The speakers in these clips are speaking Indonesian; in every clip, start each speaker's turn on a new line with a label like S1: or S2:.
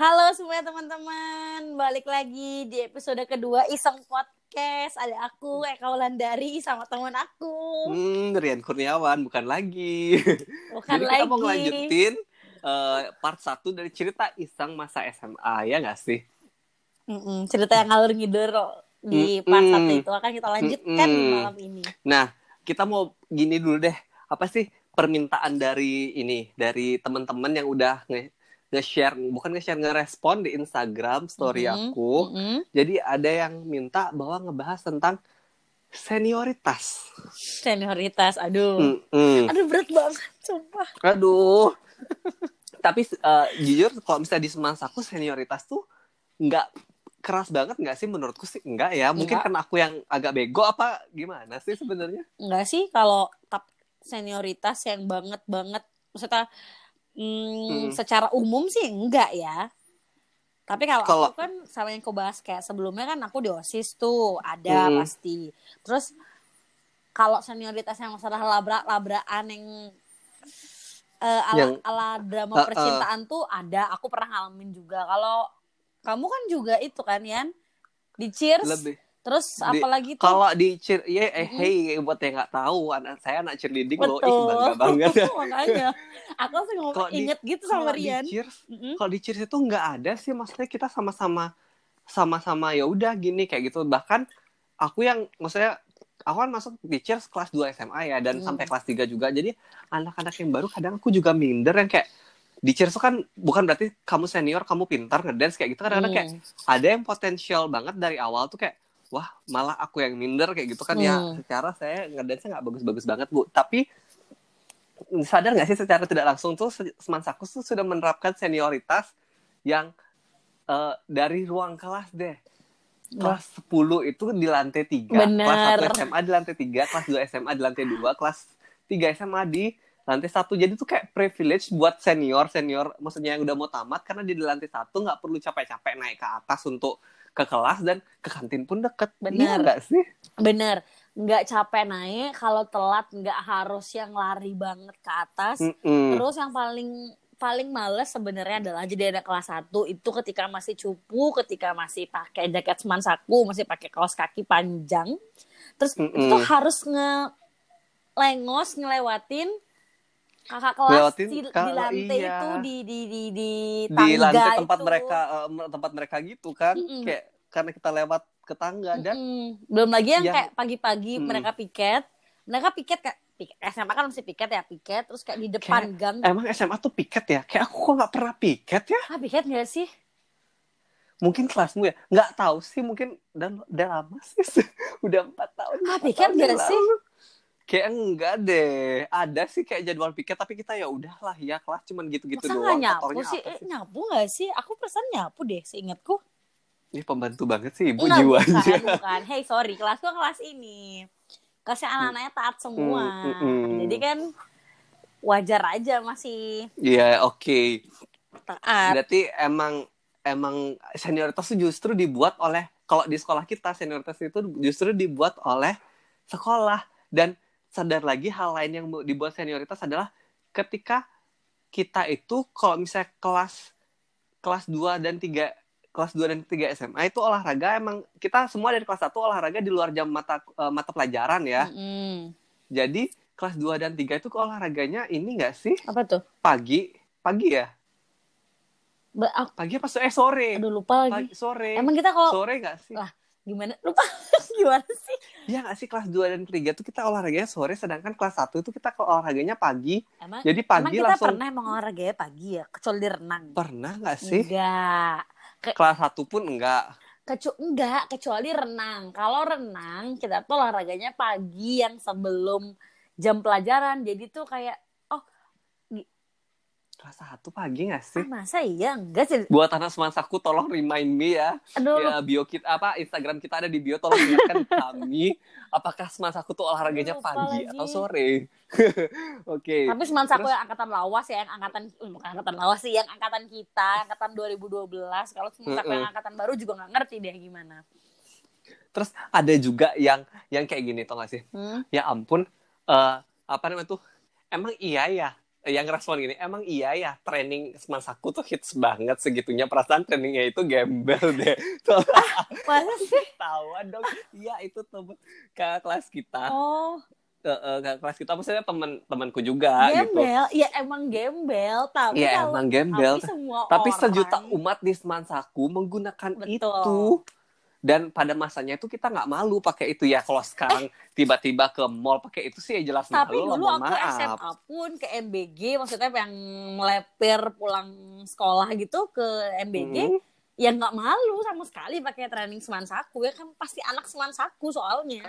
S1: Halo semua teman-teman, balik lagi di episode kedua Iseng Podcast. Ada aku Eka Wulandari sama teman aku.
S2: Hmm, Rian Kurniawan bukan lagi.
S1: Bukan
S2: Jadi
S1: lagi.
S2: kita mau ngelanjutin eh, part 1 dari cerita Iseng masa SMA ya nggak sih?
S1: Mm-mm, cerita yang ngalur ngidul di part
S2: Mm-mm.
S1: satu itu akan kita lanjutkan
S2: Mm-mm.
S1: malam ini.
S2: Nah, kita mau gini dulu deh. Apa sih permintaan dari ini dari teman-teman yang udah nge- nge-share bukan nge-share ngerespon di Instagram story
S1: Mhm,
S2: aku.
S1: mm-mm.
S2: Jadi ada yang minta bahwa ngebahas tentang senioritas.
S1: Senioritas, aduh.
S2: Mm-mm.
S1: Aduh berat banget, sumpah.
S2: Aduh. Tapi eh, jujur kalau misalnya di semansaku senioritas tuh nggak keras banget nggak sih menurutku sih enggak ya. Mungkin
S1: Nggak.
S2: karena aku yang agak bego apa gimana sih sebenarnya?
S1: Enggak sih kalau tap senioritas yang banget banget maksudnya mm,
S2: Hmm.
S1: secara umum sih enggak ya. Tapi kalau aku kan sama yang kau bahas kayak sebelumnya kan aku di OSIS tuh ada
S2: Hmm.
S1: pasti. Terus kalau senioritas yang masalah labrak-labraan yang eh, ala,
S2: Yang-
S1: ala drama
S2: Uh, uh.
S1: percintaan tuh ada, aku pernah ngalamin juga. Kalau kamu kan juga itu kan Yan di Cheers.
S2: Lebih.
S1: Terus apalagi tuh
S2: Kalau di cheer, ya eh hey buat yang nggak tahu, anak saya anak cheerleading loh, ih
S1: Betul.
S2: bangga banget.
S1: Makanya aku langsung ngomong
S2: di-
S1: inget gitu sama
S2: Kalau di
S1: Rian.
S2: cheers,
S1: Mm-mm.
S2: kalau di cheers itu nggak ada sih, maksudnya kita sama-sama sama-sama ya udah gini kayak gitu. Bahkan aku yang maksudnya aku kan masuk di cheers kelas 2 SMA ya dan
S1: Hmm.
S2: sampai kelas 3 juga. Jadi anak-anak yang baru kadang aku juga minder yang kayak di cheers itu kan bukan berarti kamu senior, kamu pintar ngedance kayak gitu. Kadang-kadang kayak
S1: Hmm.
S2: ada yang potensial banget dari awal tuh kayak wah malah aku yang minder kayak gitu kan ya.
S1: Hmm.
S2: secara saya ngedance nggak bagus-bagus banget bu. Tapi sadar nggak sih secara tidak langsung tuh Se- Semansaku tuh sudah menerapkan senioritas yang eh, dari ruang kelas deh. Kelas 10 itu di lantai 3
S1: Bener.
S2: kelas 1 SMA di lantai 3 kelas 2 SMA di lantai 2 kelas 3 SMA di lantai satu. Jadi tuh kayak privilege buat senior senior maksudnya yang udah mau tamat karena di lantai satu nggak perlu capek-capek naik ke atas untuk ke kelas dan ke kantin pun deket
S1: Bener.
S2: Iya nggak sih
S1: Bener, nggak capek naik. Kalau telat nggak harus yang lari banget ke atas.
S2: Mm-mm.
S1: Terus yang paling paling males sebenarnya adalah jadi anak kelas 1 itu ketika masih cupu, ketika masih pakai jaket semansaku, masih pakai kaos kaki panjang. Terus itu
S2: Mm-mm.
S1: tuh harus nge lengos ngelewatin kakak kelas
S2: Ngelewatin
S1: di, di
S2: kalau
S1: lantai
S2: iya.
S1: itu di di di di
S2: di
S1: tangga
S2: lantai tempat
S1: itu.
S2: mereka eh, tempat mereka gitu kan
S1: Mm-mm.
S2: kayak karena kita lewat ke tangga dan
S1: Mm-mm. belum lagi yang
S2: yang-
S1: kayak pagi-pagi
S2: Mm.
S1: mereka piket mereka piket kayak piket, SMA kan mesti piket ya piket terus kayak di depan gang
S2: emang SMA tuh piket ya kayak aku kok nggak pernah piket ya
S1: ah piket nggak sih
S2: mungkin kelasmu ya nggak tahu sih mungkin dan udah lama sih udah empat tahun
S1: Ah, piket nggak sih?
S2: lalu. Kayak enggak deh. Ada sih kayak jadwal piket tapi kita ya udahlah ya kelas cuman gitu-gitu
S1: masa
S2: doang.
S1: nyapu
S2: kotornya
S1: sih? eh,
S2: sih?
S1: nyapu nggak sih? Aku perasaan nyapu deh seingatku.
S2: Ini pembantu banget sih ibu
S1: Enggak,
S2: jiwanya.
S1: bukan bukan hey sorry kelasku kelas ini. Kelasnya anak-anaknya taat semua.
S2: Mm, mm, mm.
S1: jadi kan wajar aja masih
S2: iya oke.
S1: taat.
S2: Berarti emang emang senioritas itu justru dibuat oleh kalau di sekolah kita senioritas itu justru dibuat oleh sekolah. Dan sadar lagi hal lain yang dibuat senioritas adalah ketika kita itu kalau misalnya kelas kelas 2 dan 3 kelas 2 dan 3 SMA itu olahraga emang kita semua dari kelas 1 olahraga di luar jam mata eh, mata pelajaran ya.
S1: Mm-mm.
S2: Jadi kelas 2 dan 3 itu olahraganya ini enggak sih?
S1: apa tuh
S2: Pagi, pagi ya?
S1: Aku
S2: Pagi apa so- eh sore?
S1: aduh lupa lagi
S2: Pagi, sore.
S1: emang kita kalau
S2: sore nggak sih?
S1: Lah, gimana? Lupa. Gimana sih?
S2: Iya nggak sih? Kelas 2 dan 3 tuh kita olahraganya sore, sedangkan kelas 1 itu kita ke olahraganya pagi.
S1: emang
S2: Jadi
S1: emang
S2: pagi
S1: kita
S2: langsung
S1: pernah emang olahraganya pagi ya? Kecuali di renang.
S2: Pernah nggak sih?
S1: enggak
S2: Kelas 1 pun enggak.
S1: Kecu enggak kecuali renang. Kalau renang kita tuh olahraganya pagi yang sebelum jam pelajaran. Jadi tuh kayak
S2: Kelas 1 pagi nggak sih?
S1: ah, masa iya enggak sih
S2: Buat anak semansaku tolong remind me ya.
S1: aduh
S2: Ya bio kita apa Instagram kita ada di bio tolong ingatkan kami apakah semansaku tuh olahraganya
S1: Lupa
S2: pagi
S1: lagi.
S2: atau sore. Oke.
S1: tapi semansaku
S2: Terus-
S1: yang angkatan lawas ya yang angkatan eh, bukan angkatan lawas sih yang angkatan kita angkatan 2012 kalau semansaku
S2: Mm-mm.
S1: yang angkatan baru juga nggak ngerti deh gimana
S2: Terus ada juga yang yang kayak gini tau gak sih?
S1: Hmm?
S2: Ya ampun, eh apa namanya tuh? Emang iya ya yang respon gini, emang iya ya training semansaku tuh hits banget segitunya perasaan trainingnya itu gembel deh. Tuh,
S1: Masa sih?
S2: Tawa dong. Iya itu temen kakak kelas kita.
S1: Oh,
S2: kakak kelas kita maksudnya teman-temanku juga gitu.
S1: gembel. Ya emang gembel, tapi
S2: Iya
S1: kalau
S2: emang gembel.
S1: tapi semua
S2: Tapi
S1: orang
S2: sejuta umat di Semansaku menggunakan
S1: Betul.
S2: itu. Dan pada masanya itu kita nggak malu pakai itu ya. Kalau sekarang tiba-tiba ke mall pakai itu sih ya jelas
S1: Tapi
S2: malu
S1: dulu aku
S2: maaf.
S1: SMA pun ke MBG, maksudnya yang melepir pulang sekolah gitu ke MBG,
S2: Hmm.
S1: ya nggak malu sama sekali pakai training semansaku ya kan pasti anak semansaku soalnya.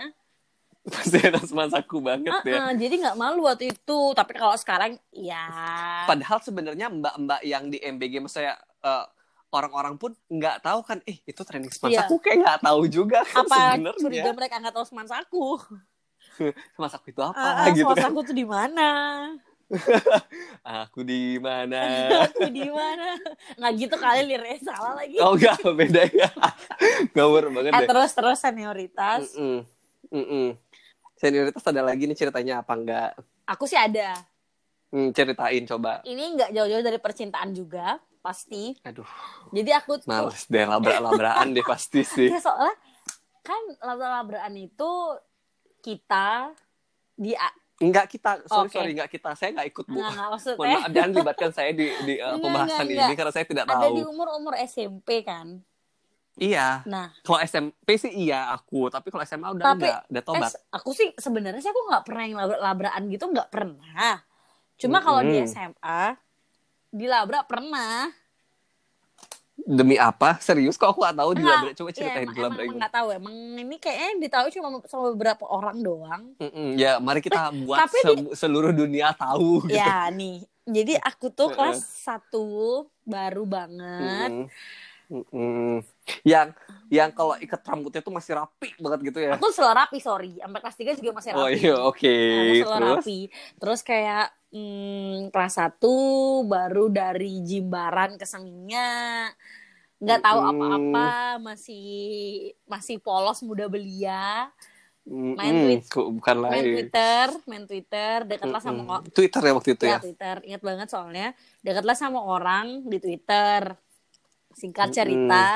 S2: Pasti ada Semansaku banget ya.
S1: Ah, jadi nggak malu waktu itu. Tapi kalau sekarang ya
S2: Padahal sebenarnya mbak-mbak yang di MBG maksudnya eh, orang-orang pun nggak tahu kan, eh itu training Semansaku kayak nggak tahu juga kan
S1: Iya. apa
S2: sebenarnya.
S1: curiga mereka nggak tahu semansaku?
S2: Semansaku itu apa
S1: ah,
S2: gitu kan.
S1: semansaku tuh di mana?
S2: Aku di mana?
S1: Aku di mana? Nggak gitu kali lirnya salah lagi.
S2: oh enggak, beda ya. Ngawur banget
S1: eh
S2: deh.
S1: terus terus senioritas.
S2: Mm-mm. Mm-mm. Senioritas ada lagi nih ceritanya apa enggak?
S1: Aku sih ada.
S2: Hmm, ceritain coba.
S1: Ini nggak jauh-jauh dari percintaan juga pasti.
S2: Aduh,
S1: Jadi aku tuh
S2: males deh labrak-labraan deh pasti sih.
S1: ya soalnya kan labra-labraan itu kita di
S2: Enggak kita, sorry
S1: Oke.
S2: sorry enggak kita. Saya enggak ikut, Bu.
S1: nggak nggak
S2: Mohon
S1: maksudnya
S2: maaf, jangan libatkan saya di, di uh,
S1: Enggak,
S2: pembahasan
S1: enggak,
S2: ini
S1: enggak.
S2: karena saya tidak
S1: ada
S2: tahu.
S1: di umur-umur SMP kan.
S2: Iya.
S1: Nah,
S2: Kalau SMP sih iya aku, tapi kalau SMA udah
S1: Tapi,
S2: enggak, udah tobat.
S1: eh, aku sih sebenarnya sih aku nggak pernah yang labra- labraan gitu nggak pernah. Cuma kalau di. SMA di labra pernah.
S2: Demi apa? Serius kok aku gak tahu di
S1: Enggak,
S2: labrak? Coba
S1: Iya,
S2: ceritain
S1: emang,
S2: di labrak
S1: emang, nggak tahu emang ini kayaknya ditahu cuma sama beberapa orang doang.
S2: Mm-mm, Ya, mari kita buat
S1: tapi
S2: se- seluruh dunia tahu. Gitu.
S1: Ya nih, jadi aku tuh kelas satu baru banget.
S2: Mm-mm. Mm-mm. Yang yang kalau ikat rambutnya tuh masih rapi banget gitu ya.
S1: Aku selalu rapi, sorry. Sampai kelas 3 juga masih rapi.
S2: Oh iya, oke.
S1: Aku selalu
S2: Terus?
S1: rapi. Terus kayak hmm, kelas 1 baru dari Jimbaran ke Seminyak. Nggak tahu
S2: Mm-mm.
S1: apa-apa, masih masih polos muda belia.
S2: Mm-mm.
S1: Main tweet-
S2: Kok bukan
S1: Main
S2: lain.
S1: Twitter, main Twitter, dekatlah sama
S2: Mm-mm.
S1: orang.
S2: Twitter ya waktu itu
S1: Ya,
S2: ya.
S1: Twitter. Ingat banget soalnya. Dekatlah sama orang di Twitter. Singkat cerita,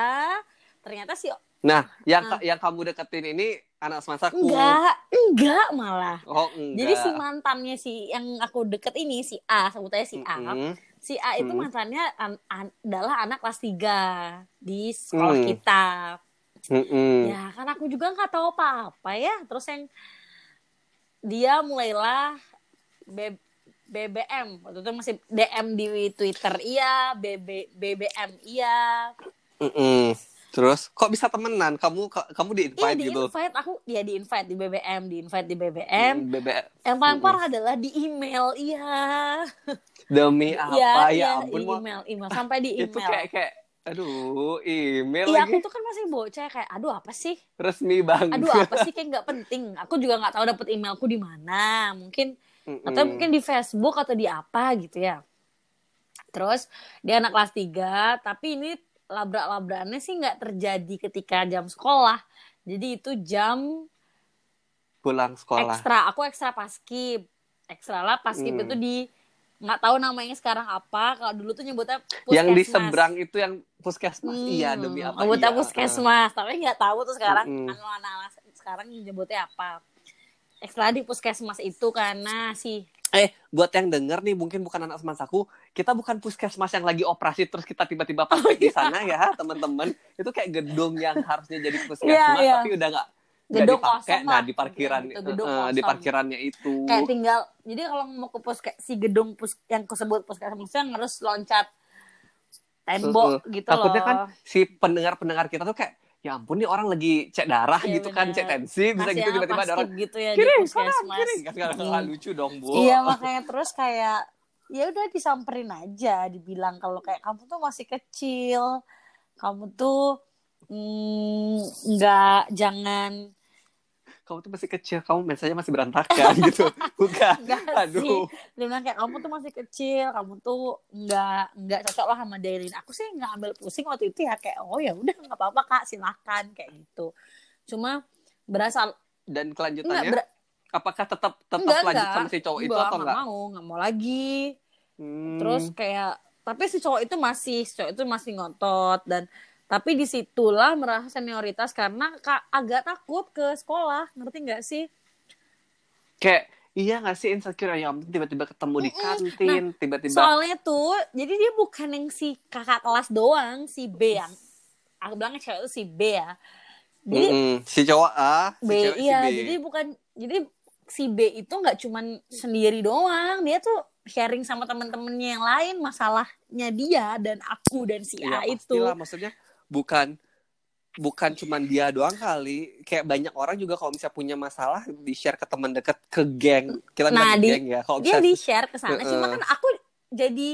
S1: ternyata sih
S2: Nah, yang
S1: Ah.
S2: ka- yang kamu deketin ini anak semansaku.
S1: enggak, enggak malah.
S2: Oh, enggak.
S1: Jadi si mantannya si yang aku deket ini si A, sebutnya si A.
S2: Mm-mm.
S1: Si A itu
S2: Hmm.
S1: mantannya an- an- adalah anak kelas 3 di sekolah
S2: Hmm.
S1: kita.
S2: Mm-mm.
S1: Ya, kan aku juga nggak tahu apa-apa ya. Terus yang dia mulailah B- BBM. Waktu itu masih DM di Twitter iya, BB, BBM iya.
S2: Mm-mm. Terus kok bisa temenan? Kamu ka- kamu di
S1: Iya
S2: invite
S1: di
S2: gitu?
S1: invite aku, ya di invite di BBM, di invite di BBM.
S2: Mm, BBM.
S1: Yang paling parah adalah di email, iya.
S2: Demi apa
S1: Iya,
S2: ya
S1: iya,
S2: ampun
S1: di email, email sampai di
S2: itu
S1: email.
S2: kayak kayak aduh email
S1: Iya,
S2: lagi
S1: aku tuh kan masih bocah kayak, aduh apa sih?
S2: resmi banget.
S1: Aduh apa sih kayak nggak penting. Aku juga nggak tahu dapet emailku di mana. Mungkin
S2: Mm-mm.
S1: atau mungkin di Facebook atau di apa gitu ya. Terus dia anak kelas 3, tapi ini labrak-labrakannya sih nggak terjadi ketika jam sekolah. Jadi itu jam
S2: pulang sekolah.
S1: ekstra. Aku ekstra paskib. Ekstra lah paskib
S2: Hmm.
S1: itu di nggak tahu namanya sekarang apa. Kalau dulu tuh nyebutnya
S2: Yang di
S1: puskesmas.
S2: seberang itu yang puskesmas.
S1: Hmm,
S2: Iya demi apa?
S1: Nyebutnya
S2: iya.
S1: puskesmas. Tapi nggak tahu tuh sekarang
S2: Mm-mm.
S1: anak-anak sekarang nyebutnya apa. Ekstra di puskesmas itu karena si
S2: Eh, buat yang denger nih mungkin bukan anak semansaku, kita bukan puskesmas yang lagi operasi terus kita tiba-tiba praktek di sana ya, teman-teman. Itu kayak gedung yang harusnya jadi puskesmas
S1: Iya, iya.
S2: tapi udah nggak
S1: gedung
S2: dipakai.
S1: kosong
S2: Nah, di parkiran
S1: Itu gedung
S2: eh,
S1: kosong.
S2: di parkirannya itu.
S1: kayak tinggal jadi kalau mau ke puske si gedung pus yang kusebut puskesmas yang harus loncat tembok
S2: Heeh.
S1: gitu
S2: Takutnya
S1: loh
S2: kan si pendengar-pendengar kita tuh kayak ya ampun nih orang lagi cek darah
S1: Iya,
S2: gitu kan,
S1: bener.
S2: cek tensi, bisa
S1: Masih
S2: gitu tiba-tiba ada orang
S1: gitu ya
S2: kiri,
S1: puskesmas
S2: kiri. Kan nggak-
S1: Hmm.
S2: lucu dong, Bu.
S1: iya makanya terus kayak ya udah disamperin aja dibilang kalau kayak kamu tuh masih kecil kamu tuh mm, nggak jangan
S2: Kamu tuh masih kecil, kamu mensanya masih berantakan gitu. Bukan.
S1: Enggak
S2: Aduh.
S1: sih. Dia bilang kayak kamu tuh masih kecil, kamu tuh nggak nggak cocok lah sama Dailin. Aku sih nggak ambil pusing waktu itu ya kayak oh ya udah nggak apa-apa kak silakan kayak gitu. Cuma berasa
S2: Dan
S1: enggak
S2: kelanjutannya
S1: ber,
S2: apakah tetap tetap
S1: enggak,
S2: lanjut
S1: enggak.
S2: sama si cowok itu
S1: Enggak,
S2: atau enggak?
S1: mau nggak mau lagi.
S2: Hmm.
S1: terus kayak tapi si cowok itu masih si cowok itu masih ngotot dan tapi di situlah merasa senioritas karena ka- agak takut ke sekolah ngerti nggak sih
S2: kayak iya gak sih insecure ya tiba-tiba ketemu di kantin tiba-tiba
S1: soalnya tuh jadi dia bukan yang si kakak kelas doang si B yang aku bilangnya cewek itu si B ya jadi
S2: Mm-mm. si cowok A si
S1: B
S2: cewek
S1: iya
S2: si B
S1: jadi bukan jadi si B itu nggak cuman sendiri doang dia tuh sharing sama temen-temennya yang lain masalahnya dia dan aku dan si
S2: Iya,
S1: A itu
S2: pastilah. maksudnya bukan bukan cuman dia doang kali kayak banyak orang juga kalau misalnya punya masalah di share ke teman dekat ke geng kita
S1: Nah, di-
S2: geng ya kalau
S1: dia
S2: misalnya
S1: di share ke sana cuma
S2: Heeh.
S1: kan aku jadi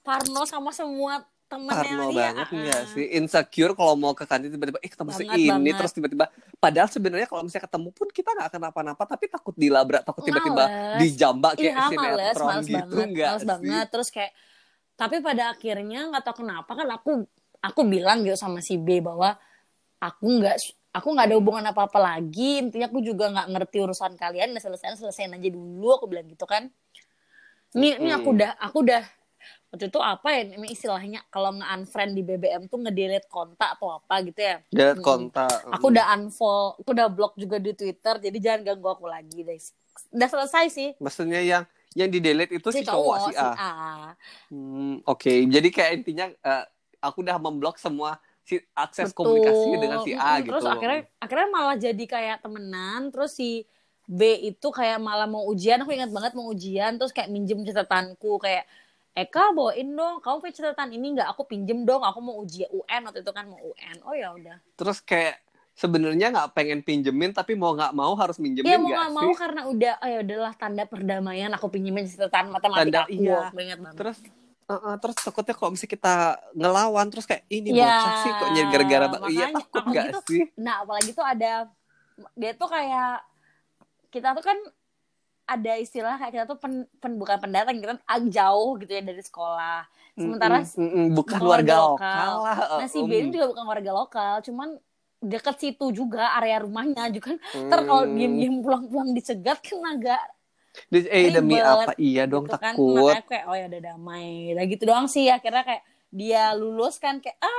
S1: parno sama semua temennya
S2: Parno
S1: dia
S2: banget nggak
S1: ah.
S2: sih insecure kalau mau ke kantin tiba-tiba eh ketemu si
S1: Banget,
S2: ini
S1: banget.
S2: terus tiba-tiba padahal sebenarnya kalau misalnya ketemu pun kita nggak akan apa-apa tapi takut dilabrak takut tiba-tiba dijambak kayak
S1: Iya males,
S2: sinetron
S1: males
S2: gitu
S1: banget, males
S2: sih
S1: banget. Terus kayak, tapi pada akhirnya nggak tahu kenapa kan aku aku bilang gitu sama si B bahwa aku nggak aku nggak ada hubungan apa apa lagi. Intinya aku juga nggak ngerti urusan kalian. Udah selesai selesaiin aja dulu. Aku bilang gitu kan. Ini ini aku udah aku udah waktu itu apa ya ini istilahnya kalau nge-unfriend di BBM tuh nge-delete kontak atau apa gitu ya.
S2: Dia
S1: Mm-mm.
S2: kontak
S1: Aku udah unfollow, aku udah block juga di Twitter, jadi jangan ganggu aku lagi deh. Udah selesai sih.
S2: maksudnya yang yang di delete itu si, cowok, si A. Hmm, Oke, jadi kayak intinya eh, aku udah memblok semua si akses
S1: Betul.
S2: komunikasi dengan si A
S1: Mm-mm.
S2: gitu.
S1: Terus akhirnya akhirnya malah jadi kayak temenan, terus si B itu kayak malah mau ujian, aku ingat banget mau ujian, terus kayak minjem catatanku kayak Eka bawain dong, kamu punya catatan ini nggak? Aku pinjem dong, aku mau ujian UN waktu itu kan mau UN. Oh ya udah.
S2: Terus kayak sebenarnya nggak pengen pinjemin tapi mau nggak mau harus minjemin
S1: Iya mau
S2: nggak
S1: mau karena udah, oh ya udahlah tanda perdamaian aku pinjemin catatan matematika
S2: Tanda-
S1: aku.
S2: iya.
S1: Ingat banget.
S2: Terus eh, eh, terus takutnya kalau misalnya kita ngelawan terus kayak ini
S1: Ya,
S2: bocah sih kok jadi gara-gara iya takut nggak
S1: tuh-
S2: sih?
S1: Nah, apalagi tuh ada dia tuh kayak kita tuh kan ada istilah kayak kita tuh pen, pen- bukan pendatang kita ag- jauh gitu ya dari sekolah. Sementara
S2: Mm-mm, mm-mm, bukan
S1: bukan
S2: warga lokal,
S1: lokal.
S2: lah.
S1: nah si
S2: um.
S1: B ini juga bukan warga lokal, cuman deket situ juga area rumahnya juga kan. Ntar kalau diem-diem pulang-pulang dicegat kan agak
S2: Di- eh demi apa? Iya dong
S1: gitu kan.
S2: takut.
S1: Makanya kayak oh ya udah damai. Udah gitu doang sih akhirnya kayak dia lulus kan kayak ah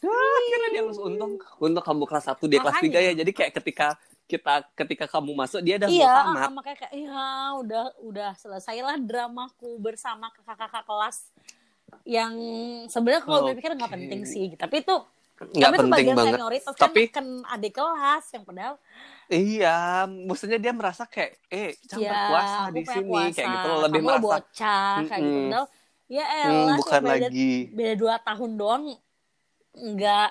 S2: Ah, akhirnya dia lulus untung untung kamu kelas 1 dia kelas 3
S1: Makanya.
S2: ya jadi kayak ketika kita ketika kamu masuk dia udah
S1: iya
S2: mau tamat.
S1: ah, makanya kayak ya udah udah selesailah dramaku bersama kakak-kakak kelas yang sebenarnya kalau
S2: Oke.
S1: pikir nggak penting sih tapi itu
S2: nggak
S1: tapi itu
S2: penting
S1: bagian
S2: banget.
S1: senioritas
S2: Tapi-
S1: kan, adik kelas yang padahal
S2: iya maksudnya dia merasa kayak eh jangan
S1: ya aku
S2: di sini
S1: kuasa.
S2: kayak gitu loh lebih
S1: kamu
S2: merasa
S1: bocah kayak gitu. Padahal ya
S2: hmm,
S1: elah
S2: bukan
S1: cuma beda,
S2: lagi.
S1: beda dua tahun doang nggak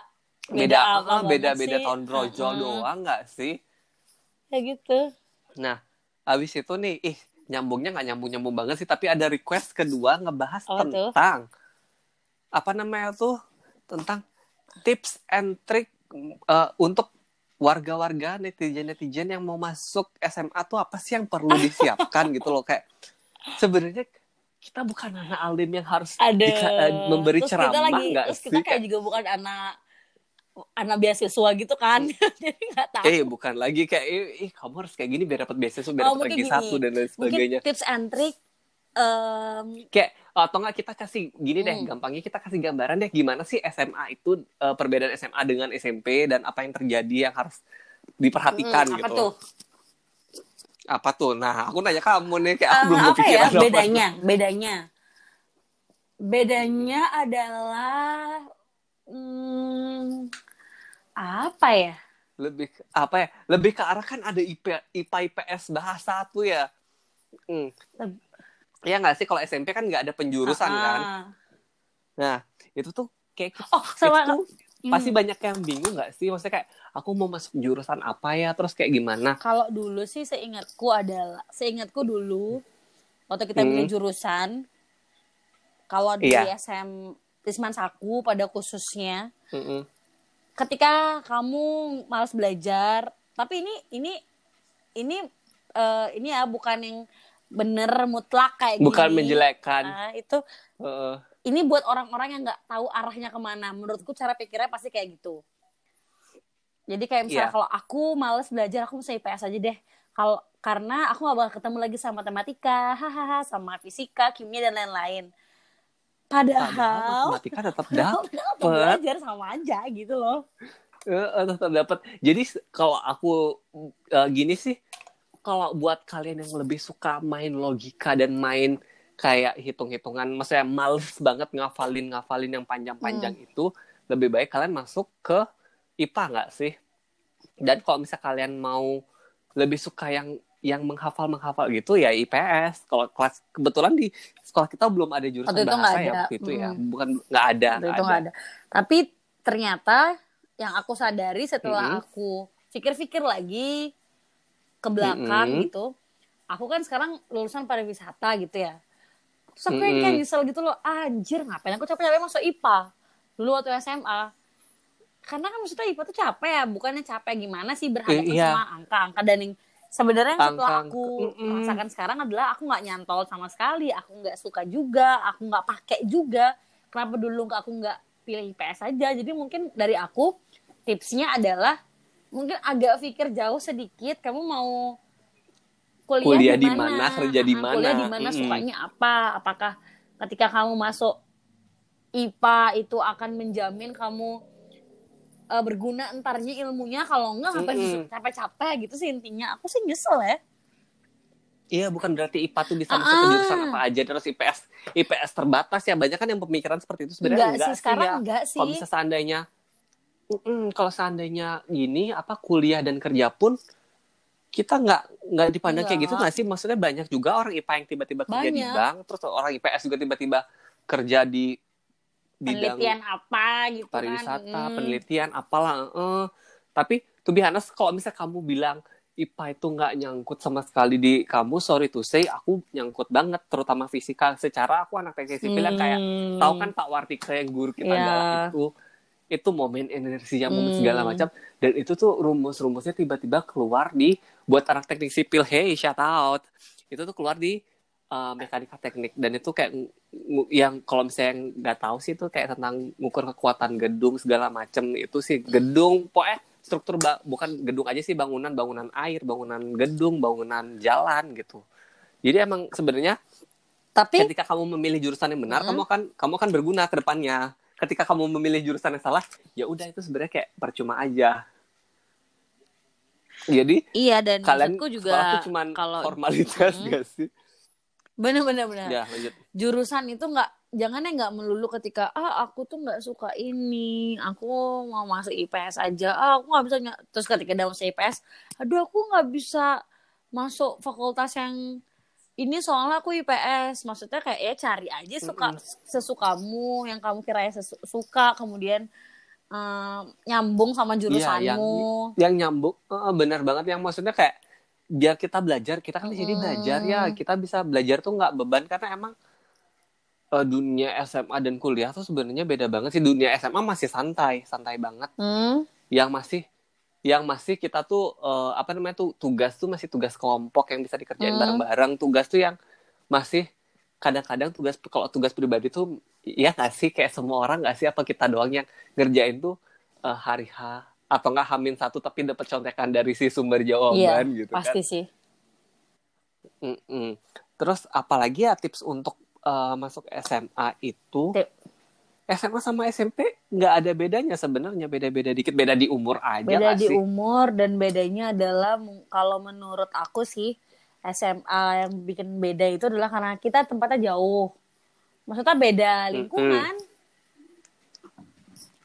S2: beda
S1: apa
S2: apa
S1: banget
S2: beda beda tahun brojol
S1: Mm-mm.
S2: doang nggak sih
S1: kayak gitu
S2: nah abis itu nih ih nyambungnya nggak nyambung nyambung banget sih tapi ada request kedua ngebahas
S1: tuh?
S2: tentang apa namanya tuh tentang tips and trick uh, untuk warga-warga netizen-netizen yang mau masuk SMA tuh apa sih yang perlu disiapkan gitu loh kayak sebenarnya kita bukan anak alim yang harus
S1: ada
S2: eh, memberi
S1: terus kita
S2: ceramah
S1: lagi
S2: nggak
S1: terus
S2: sih
S1: kita kayak
S2: Kayak,
S1: juga bukan anak anak beasiswa gitu kan. Jadi nggak tahu.
S2: Eh bukan lagi kayak eh, eh, kamu harus kayak gini biar dapat beasiswa biar
S1: Oh,
S2: dapat
S1: mungkin
S2: lagi satu dan lain
S1: mungkin
S2: sebagainya.
S1: tips and trick em,
S2: kayak atau nggak kita kasih gini deh
S1: Hmm.
S2: gampangnya kita kasih gambaran deh gimana sih SMA itu eh, perbedaan SMA dengan SMP dan apa yang terjadi yang harus diperhatikan
S1: hmm,
S2: gitu.
S1: apa tuh?
S2: Apa tuh? Nah aku nanya kamu nih kayak aku
S1: Eh,
S2: belum
S1: apa ya?
S2: apa.
S1: bedanya bedanya. Bedanya adalah hmm, apa ya
S2: lebih apa ya lebih ke arah kan ada IP IPA IPS bahasa tuh ya hmm.
S1: Leb-
S2: ya nggak sih kalau SMP kan nggak ada penjurusan kan
S1: Ah.
S2: nah itu tuh kayak
S1: oh sama
S2: itu
S1: Hmm.
S2: pasti banyak yang bingung nggak sih maksudnya kayak aku mau masuk jurusan apa ya terus kayak gimana
S1: Kalau dulu sih seingatku adalah seingatku dulu waktu kita
S2: Hmm.
S1: milih jurusan kalau di
S2: Iya.
S1: SM Tisman Saku pada khususnya
S2: Mm-mm.
S1: Ketika kamu malas belajar tapi ini ini ini eh, ini ya bukan yang bener mutlak kayak
S2: bukan
S1: gini.
S2: menjelekkan
S1: Ah, itu
S2: Heeh.
S1: ini buat orang-orang yang nggak tahu arahnya ke mana menurutku cara pikirnya pasti kayak gitu jadi kayak misalnya
S2: Iya.
S1: kalau aku males belajar aku bisa IPS aja deh kalau karena aku gak bakal ketemu lagi sama matematika, hahaha, sama fisika, kimia dan lain-lain.
S2: Padahal
S1: Padahal,
S2: matematika tetap dapet.
S1: tetap belajar sama aja gitu loh.
S2: Eh, tetap dapat. Jadi kalau aku eh, gini sih, kalau buat kalian yang lebih suka main logika dan main kayak hitung-hitungan, maksudnya males banget ngafalin ngafalin yang panjang-panjang itu, lebih baik kalian masuk ke IPA nggak sih? Dan kalau misal kalian mau lebih suka yang yang menghafal menghafal gitu ya IPS. Kalau kelas kebetulan di sekolah kita belum ada jurusan
S1: Waktu itu
S2: bahasa ya
S1: ada.
S2: waktu itu ya,
S1: Mm.
S2: bukan nggak ada.
S1: Waktu
S2: nggak
S1: itu nggak ada. Tapi ternyata yang aku sadari setelah
S2: Mm-mm.
S1: aku pikir-pikir lagi ke belakang
S2: Mm-mm.
S1: gitu, aku kan sekarang lulusan pariwisata gitu ya. Terus aku yang
S2: Mm-mm.
S1: kayak nyesel gitu loh, anjir ngapain aku capek-capek masuk IPA dulu waktu SMA. Karena kan maksudnya IPA tuh capek ya, bukannya capek gimana sih berhadapan
S2: iya.
S1: sama angka-angka dan yang sebenarnya yang setelah aku
S2: mm-mm.
S1: rasakan sekarang adalah aku nggak nyantol sama sekali, aku nggak suka juga, aku nggak pakai juga. Kenapa dulu nggak aku nggak pilih IPS aja? Jadi mungkin dari aku tipsnya adalah mungkin agak pikir jauh sedikit. Kamu mau kuliah,
S2: Kuliah
S1: di
S2: mana, kerja di
S1: Ah, Kuliah
S2: mana.
S1: di mana,
S2: Mm-mm.
S1: sukanya apa? Apakah ketika kamu masuk IPA itu akan menjamin kamu eh, berguna entarnya ilmunya kalau enggak ngapain
S2: Mm-mm.
S1: sih capek-capek gitu sih intinya aku sih nyesel ya
S2: Iya, bukan berarti IPA tuh bisa masuk ke jurusan apa aja terus IPS IPS terbatas ya. Banyak kan yang pemikiran seperti itu sebenarnya
S1: enggak,
S2: enggak,
S1: sih sekarang
S2: ya.
S1: enggak sih
S2: Kalau bisa seandainya Mm-mm, kalau seandainya gini apa kuliah dan kerja pun kita nggak nggak dipandang kayak gitu
S1: Enggak.
S2: nggak sih? Maksudnya banyak juga orang IPA yang tiba-tiba kerja di bank, terus orang IPS juga tiba-tiba kerja di bidang
S1: penelitian apa gitu
S2: pariwisata,
S1: kan Hmm.
S2: penelitian, apalah. eh. Tapi to be honest, kalau misalnya kamu bilang IPA itu nggak nyangkut sama sekali di kamu, sorry to say, aku nyangkut banget, terutama fisika. Secara aku anak teknik sipil yang kayak,
S1: Hmm.
S2: tahu kan Pak Wartika yang guru kita
S1: Iya.
S2: galak itu, itu momen energinya, momen
S1: Hmm.
S2: segala macam. Dan itu tuh rumus-rumusnya tiba-tiba keluar di, buat anak teknik sipil, hey, shout out. Itu tuh keluar di uh, mekanika teknik. Dan itu kayak ng- ng- yang kalau misalnya yang nggak tahu sih itu kayak tentang ngukur kekuatan gedung segala macam itu sih gedung pokoknya struktur ba- bukan gedung aja sih bangunan bangunan air bangunan gedung bangunan jalan gitu jadi emang sebenarnya
S1: tapi
S2: ketika kamu memilih jurusan yang benar
S1: Hmm.
S2: kamu akan kamu akan berguna ke depannya ketika kamu memilih jurusan yang salah ya udah itu sebenarnya kayak percuma aja jadi
S1: iya dan
S2: kalian
S1: juga
S2: cuman
S1: kalau
S2: formalitas
S1: Hmm.
S2: gak sih
S1: bener-bener bener
S2: ya lanjut.
S1: Jurusan itu nggak jangannya nggak melulu ketika ah aku tuh nggak suka ini aku mau masuk IPS aja. Ah aku nggak bisa ny-" terus ketika udah masuk IPS aduh aku nggak bisa masuk fakultas yang ini soalnya aku IPS maksudnya kayak ya cari aja suka sesukamu yang kamu kira suka. Kemudian em, nyambung sama jurusanmu.
S2: yang nyambung eh, benar banget. Yang maksudnya kayak biar kita belajar kita kan di sini
S1: Mm.
S2: belajar ya. Kita bisa belajar tuh nggak beban karena emang eh, dunia SMA dan kuliah tuh sebenarnya beda banget sih. Dunia SMA masih santai santai banget.
S1: Hmm,
S2: yang masih yang masih kita tuh eh, apa namanya tuh tugas tuh masih tugas kelompok yang bisa dikerjain
S1: Hmm.
S2: bareng-bareng. Tugas tuh yang masih kadang-kadang tugas kalau tugas pribadi tuh ya nggak sih? Kayak semua orang nggak sih? Apa kita doang yang ngerjain tuh eh, hari H atau nggak hamin satu tapi dapat contekan dari si sumber
S1: iya
S2: jawaban gitu kan?
S1: pasti sih.
S2: Mm-mm. terus apalagi ya tips untuk eh, masuk SMA itu?
S1: Tip.
S2: SMA sama SMP nggak ada bedanya sebenarnya. Beda-beda dikit beda di umur aja
S1: beda di
S2: sih?
S1: umur dan bedanya adalah kalau menurut aku sih SMA yang bikin beda itu adalah karena kita tempatnya jauh. Maksudnya beda lingkungan.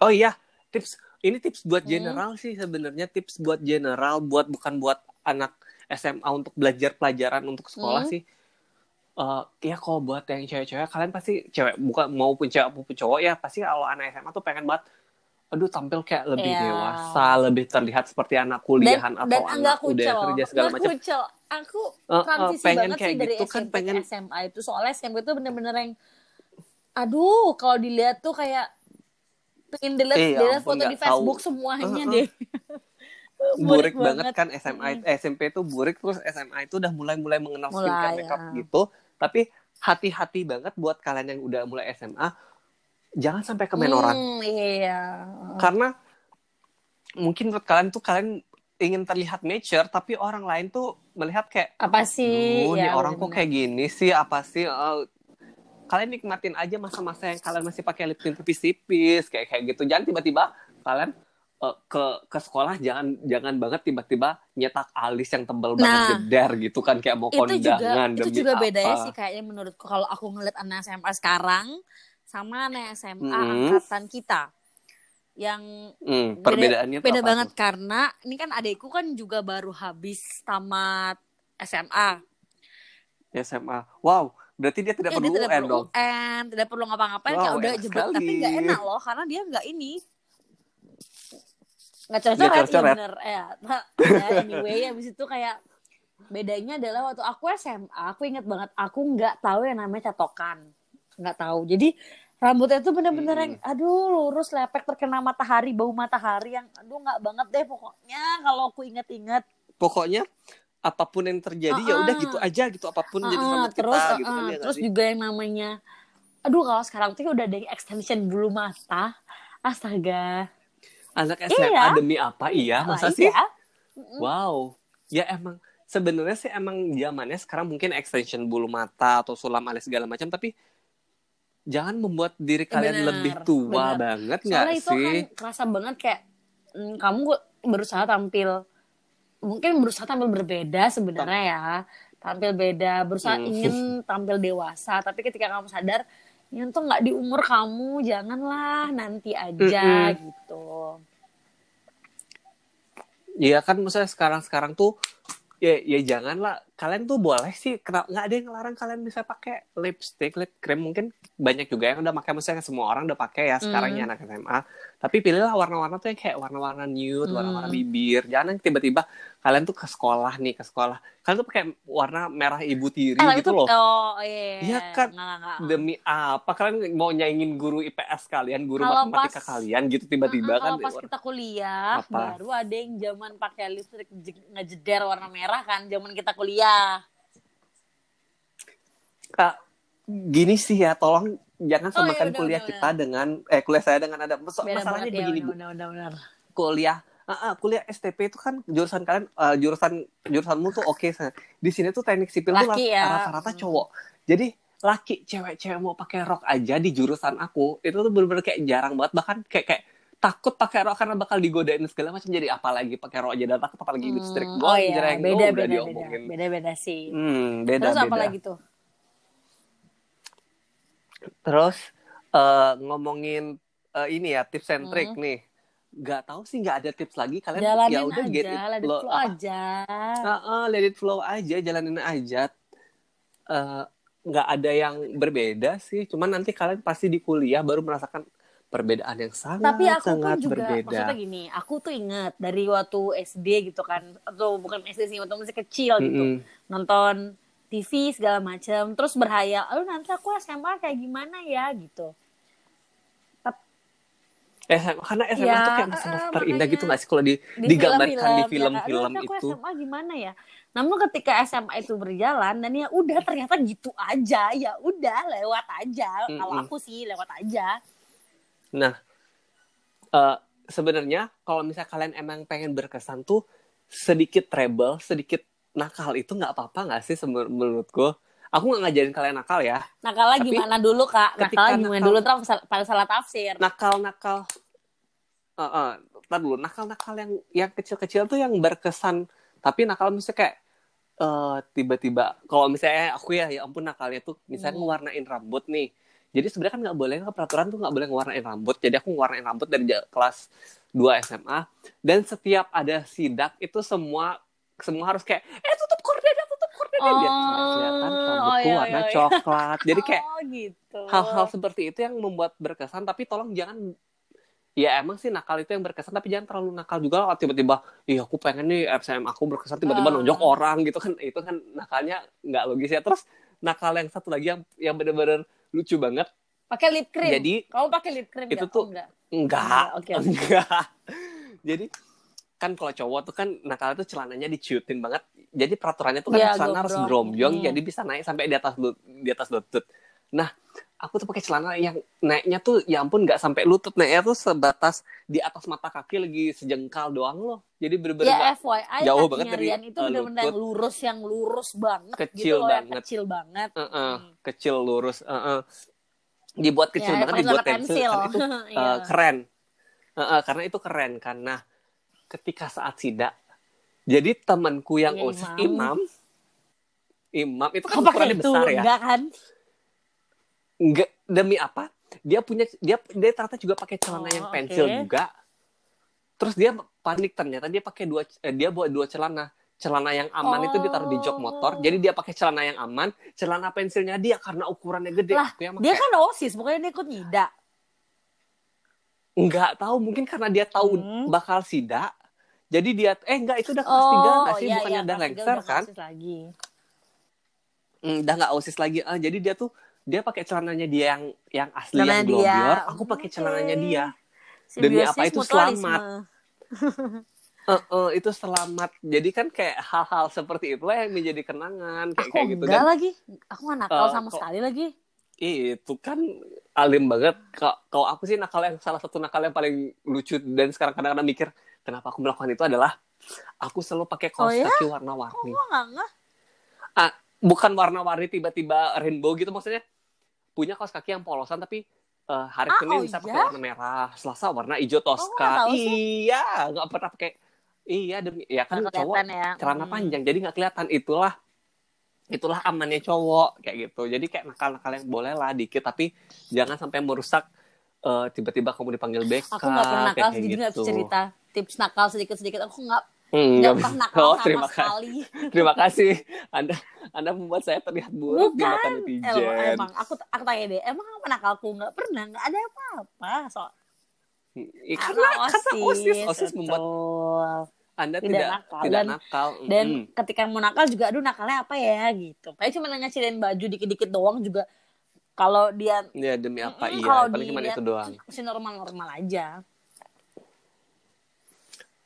S2: Oh iya, tips ini tips buat
S1: Hmm.
S2: general sih sebenarnya tips buat general buat bukan buat anak SMA untuk belajar pelajaran untuk sekolah
S1: Hmm.
S2: sih. Eh ya kalau buat yang cewek-cewek kalian pasti cewek bukan maupun cewek maupun cowok ya pasti kalau anak SMA tuh pengen banget aduh tampil kayak lebih
S1: Iya.
S2: dewasa, lebih terlihat seperti anak kuliahan
S1: dan
S2: atau
S1: dan
S2: anak udah kerja segala macam.
S1: aku
S2: Eh, eh,
S1: transisi
S2: pengen
S1: banget
S2: kayak
S1: sih dari
S2: gitu kan,
S1: SMP
S2: pengen-
S1: ke SMA itu soalnya SMP itu bener-bener yang aduh kalau dilihat tuh kayak pengen dilihat
S2: Eh, ya ampun,
S1: foto di
S2: nggak tahu.
S1: Facebook semuanya
S2: Eh, eh.
S1: deh
S2: burik banget kan SMA itu- SMP itu burik terus SMA itu udah mulai-mulai mengenal
S1: Mulai,
S2: skincare makeup
S1: ya.
S2: gitu tapi hati-hati banget buat kalian yang udah mulai SMA jangan sampai ke menoran
S1: Hmm, iya
S2: karena mungkin menurut kalian tuh kalian ingin terlihat mature tapi orang lain tuh melihat kayak
S1: Apa sih?
S2: Duh, nih
S1: Ya,
S2: orang kok
S1: bener.
S2: kayak gini sih apa sih Eh, kalian nikmatin aja masa-masa yang kalian masih pakai lip tint tipis-tipis kayak kayak gitu jangan tiba-tiba kalian eh, ke ke sekolah jangan jangan banget tiba-tiba nyetak alis yang tebal banget
S1: Nah,
S2: geder gitu kan kayak mau
S1: itu juga
S2: kondangan
S1: itu
S2: demi
S1: juga
S2: apa.
S1: bedanya sih kayaknya menurutku kalau aku ngeliat anak SMA sekarang sama anak SMA
S2: Mm.
S1: angkatan kita yang
S2: Hmm,
S1: beda,
S2: perbedaannya
S1: beda
S2: apa
S1: banget
S2: tuh?
S1: karena ini kan adekku kan juga baru habis tamat SMA.
S2: SMA wow berarti dia tidak
S1: Eh,
S2: perlu
S1: dia tidak
S2: UN
S1: perlu
S2: dong
S1: UN, tidak perlu ngapa-ngapain kayak
S2: Wow,
S1: udah jebret tapi nggak enak loh karena dia nggak ini nggak coret-coret ya
S2: coret-coret.
S1: bener ya. ya anyway habis itu kayak bedanya adalah waktu aku SMA aku ingat banget aku nggak tahu yang namanya catokan nggak tahu jadi rambutnya tuh bener-bener
S2: Hmm.
S1: yang aduh lurus lepek terkena matahari bau matahari yang aduh nggak banget deh pokoknya kalau aku inget-inget
S2: pokoknya apa pun yang terjadi ya udah
S1: Ah,
S2: gitu aja gitu apa pun jadi
S1: Ah,
S2: sama
S1: terus
S2: kita gitu
S1: ah,
S2: kan ya
S1: terus
S2: sih?
S1: juga yang namanya aduh kalau sekarang tuh udah ada yang extension bulu mata astaga
S2: anak SMA
S1: Iya.
S2: demi apa iya masa
S1: Lah,
S2: sih
S1: iya.
S2: wow ya emang sebenarnya sih emang zamannya sekarang mungkin extension bulu mata atau sulam alis segala macam tapi jangan membuat diri kalian
S1: Benar,
S2: lebih tua
S1: benar.
S2: banget nggak
S1: soalnya itu
S2: sih
S1: kan kerasa banget kayak mm, kamu berusaha tampil mungkin berusaha tampil berbeda sebenarnya ya tampil beda berusaha
S2: Hmm.
S1: ingin tampil dewasa tapi ketika kamu sadar ini tuh nggak di umur kamu janganlah nanti aja
S2: Mm-mm.
S1: gitu
S2: Iya kan maksudnya sekarang-sekarang tuh ya ya janganlah kalian tuh boleh sih kenapa nggak ada yang ngelarang kalian bisa pakai lipstick lip cream. Mungkin banyak juga yang udah pakai maksudnya semua orang udah pakai ya sekarang
S1: Hmm.
S2: ya anak SMA tapi pilihlah warna-warna tuh yang kayak warna-warna nude
S1: Hmm.
S2: warna-warna bibir. Jangan yang tiba-tiba kalian tuh ke sekolah nih ke sekolah. Kalian tuh pakai warna merah ibu tiri
S1: Eh,
S2: gitu
S1: itu-
S2: loh.
S1: oh iya
S2: Iya. Kan,
S1: Nggak, nggak,
S2: demi apa? Kalian mau nyaingin guru IPS kalian guru
S1: Kalau
S2: matematika
S1: pas-
S2: kalian gitu tiba-tiba
S1: Heeh,
S2: kan
S1: kalau pas kita kuliah
S2: Apa?
S1: baru ada yang zaman pakai lipstick je- ngejeder warna merah kan zaman kita kuliah
S2: Kak, gini sih ya, tolong jangan
S1: Oh, iya,
S2: samakan
S1: udah,
S2: kuliah
S1: udah,
S2: kita dengan eh kuliah saya dengan ada Mas-
S1: beda
S2: masalahnya
S1: ya
S2: begini Bu.
S1: benar benar benar
S2: Kuliah ah, ah, kuliah STP itu kan jurusan kalian eh, jurusan jurusanmu tuh oke Sa. Di sini tuh teknik sipil tuh
S1: Laki ya.
S2: rata-rata
S1: Hmm.
S2: cowok. Jadi laki cewek-cewek mau pakai rok aja di jurusan aku itu tuh bener-bener kayak jarang banget bahkan kayak kayak takut pakai rok karena bakal digodain segala macam jadi apalagi pakai rok aja dan takut apalagi
S1: Hmm,
S2: lipstick
S1: oh
S2: doang
S1: iya
S2: jreng.
S1: beda
S2: Oh, udah
S1: beda beda
S2: diomongin.
S1: beda beda sih
S2: Hmm, beda
S1: terus
S2: beda.
S1: apa lagi tuh
S2: Terus eh, ngomongin eh, ini ya tips and trick
S1: Hmm.
S2: nih. Gak tahu sih nggak ada tips lagi kalian
S1: jalanin
S2: ya udah get
S1: aja
S2: it
S1: let it
S2: lo-
S1: flow
S2: ah,
S1: aja
S2: ah, ah, let it flow aja jalanin aja. Eh, nggak ada yang berbeda sih. Cuman nanti kalian pasti di kuliah baru merasakan perbedaan yang sangat
S1: tapi aku pun
S2: sangat
S1: juga
S2: berbeda.
S1: maksudnya gini aku tuh inget dari waktu SD gitu kan atau bukan SD sih waktu masih kecil gitu
S2: Mm-mm.
S1: nonton TV segala macam terus berhayal aduh nanti aku SMA kayak gimana ya gitu
S2: Eh, karena SMA
S1: Ya,
S2: tuh kayak masa-masa
S1: eh,
S2: terindah gitu nggak sih kalau di,
S1: di
S2: digambarkan di
S1: ya kan?
S2: film-film
S1: nanti aku
S2: itu.
S1: SMA gimana ya namun ketika SMA itu berjalan dan ya udah ternyata gitu aja ya udah lewat aja kalau
S2: Mm-mm.
S1: aku sih lewat aja
S2: Nah, eh, sebenarnya kalau misalnya kalian emang pengen berkesan tuh sedikit rebel, sedikit nakal itu nggak apa-apa nggak sih semen- menurutku? Aku nggak ngajarin kalian nakal ya.
S1: Nakal
S2: Tapi
S1: gimana dulu kak?
S2: ketika
S1: Nakal gimana
S2: nakal-
S1: dulu? Terus pada salah tafsir.
S2: Nakal-nakal, eh eh, ntar dulu nakal-nakal yang yang kecil-kecil tuh yang berkesan. Tapi nakal misalnya kayak eh, tiba-tiba, kalau misalnya aku ya, ya ampun nakalnya tuh misalnya
S1: Hmm.
S2: ngewarnain rambut nih. Jadi sebenarnya kan nggak boleh peraturan tuh nggak boleh ngewarnain rambut. Jadi aku ngewarnain rambut dari kelas 2 SMA. Dan setiap ada sidak itu semua semua harus kayak eh tutup kordenya, tutup kordenya biar nggak kelihatan
S1: Oh,
S2: rambutku
S1: oh, iya,
S2: warna
S1: iya, iya.
S2: coklat. Jadi kayak
S1: Oh gitu.
S2: hal-hal seperti itu yang membuat berkesan. Tapi tolong jangan ya emang sih nakal itu yang berkesan tapi jangan terlalu nakal juga lah tiba-tiba iya aku pengen nih RCM aku berkesan tiba-tiba
S1: Ah.
S2: nonjok orang gitu kan itu kan nakalnya nggak logis ya terus nakal yang satu lagi yang yang bener-bener lucu banget
S1: Pakai lip cream.
S2: Jadi,
S1: kamu pakai lip cream
S2: itu tuh-
S1: Oh, enggak.
S2: enggak
S1: Oke, oke.
S2: enggak jadi kan kalau cowok tuh kan nakal tuh celananya dicutin banget jadi peraturannya tuh kan
S1: Iya,
S2: celana harus
S1: gombrong.
S2: gerombyong
S1: Hmm.
S2: jadi bisa naik sampai di atas di atas lutut nah aku tuh pakai celana yang naiknya tuh ya ampun nggak sampai lutut naiknya tuh sebatas di atas mata kaki lagi sejengkal doang loh jadi bener-bener
S1: Ya FYI
S2: jauh banget dari,
S1: itu
S2: eh,
S1: bener-bener yang lurus yang lurus banget
S2: Kecil
S1: gitu loh, yang
S2: banget.
S1: kecil banget.
S2: Eh, eh,
S1: Hmm.
S2: kecil lurus eh, eh. dibuat kecil
S1: Ya,
S2: banget dibuat
S1: celana
S2: pensil karena itu eh, keren Eh, eh, karena itu keren karena ketika saat sidak jadi temanku yang osis
S1: imam.
S2: imam imam itu kan ukurannya besar ya
S1: enggak kan?
S2: Enggak demi apa? Dia punya dia dia ternyata juga pakai celana
S1: Oh,
S2: yang pensil
S1: oke.
S2: juga. Terus dia panik ternyata dia pakai dua eh, dia bawa dua celana. Celana yang aman itu ditaruh di jok motor.
S1: Oh.
S2: Jadi dia pakai celana yang aman, celana pensilnya dia karena ukurannya gede.
S1: Lah, Dia
S2: pakai.
S1: kan OSIS, pokoknya dia ikut nyidak.
S2: Enggak tahu mungkin karena dia tahu
S1: Hmm.
S2: bakal sida. Jadi dia eh enggak itu udah kelas 3
S1: Oh,
S2: sih
S1: iya,
S2: bukannya
S1: iya,
S2: udah
S1: tiga
S2: lengser kan?
S1: Lagi.
S2: Hmm, udah nggak osis lagi. Ah, jadi dia tuh dia pakai celananya dia yang yang asli yang
S1: dia.
S2: globior, aku pakai celananya dia. Demi apa itu selamat. Eh, eh, itu selamat. Jadi kan kayak hal-hal seperti itulah yang menjadi kenangan kayak
S1: Aku
S2: kayak gitu
S1: enggak
S2: dan
S1: lagi. Aku nggak nakal
S2: Eh,
S1: sama
S2: kok-
S1: sekali lagi.
S2: itu kan alim banget. Kalau kalau aku sih nakal yang salah satu nakal yang paling lucu dan sekarang kadang-kadang mikir kenapa aku melakukan itu adalah aku selalu pakai kaos
S1: Oh, ya?
S2: kaki warna-warni.
S1: nggak?
S2: Ah, bukan warna-warni tiba-tiba rainbow gitu maksudnya. Punya kaos kaki yang polosan tapi eh, hari
S1: Ah,
S2: Senin
S1: oh
S2: bisa pakai
S1: iya?
S2: warna merah, Selasa warna hijau toska.
S1: sih.
S2: iya, nggak pernah pakai. Iya demi ya kan cowok
S1: ya.
S2: celana
S1: Hmm.
S2: panjang jadi nggak kelihatan itulah itulah amannya cowok kayak gitu jadi kayak nakal-nakal yang boleh lah dikit tapi jangan sampai merusak eh, tiba-tiba kamu dipanggil BK
S1: Aku nggak pernah nakal, jadi
S2: gitu.
S1: cerita tips nakal sedikit-sedikit. Aku nggak
S2: Hmm,
S1: nggak
S2: nggak
S1: pernah
S2: bisa.
S1: nakal
S2: oh,
S1: sama
S2: terima kasih
S1: sekali.
S2: terima kasih anda anda membuat saya terlihat buruk di mata
S1: Bukan.
S2: netizen
S1: Eh, emang aku aku tanya deh, emang apa nakalku nggak pernah, nggak ada apa-apa. So,
S2: Ya, karena karena osis osis membuat anda
S1: Tidak
S2: tidak
S1: nakal.
S2: tidak
S1: Dan-
S2: nakal
S1: Dan ketika mau nakal juga, aduh nakalnya apa ya gitu. Kayak cuma ngecilin baju dikit-dikit doang juga. Kalau dia
S2: ya demi apa
S1: Mm-mm,
S2: iya
S1: kalau
S2: paling cuma itu doang
S1: masih normal-normal aja.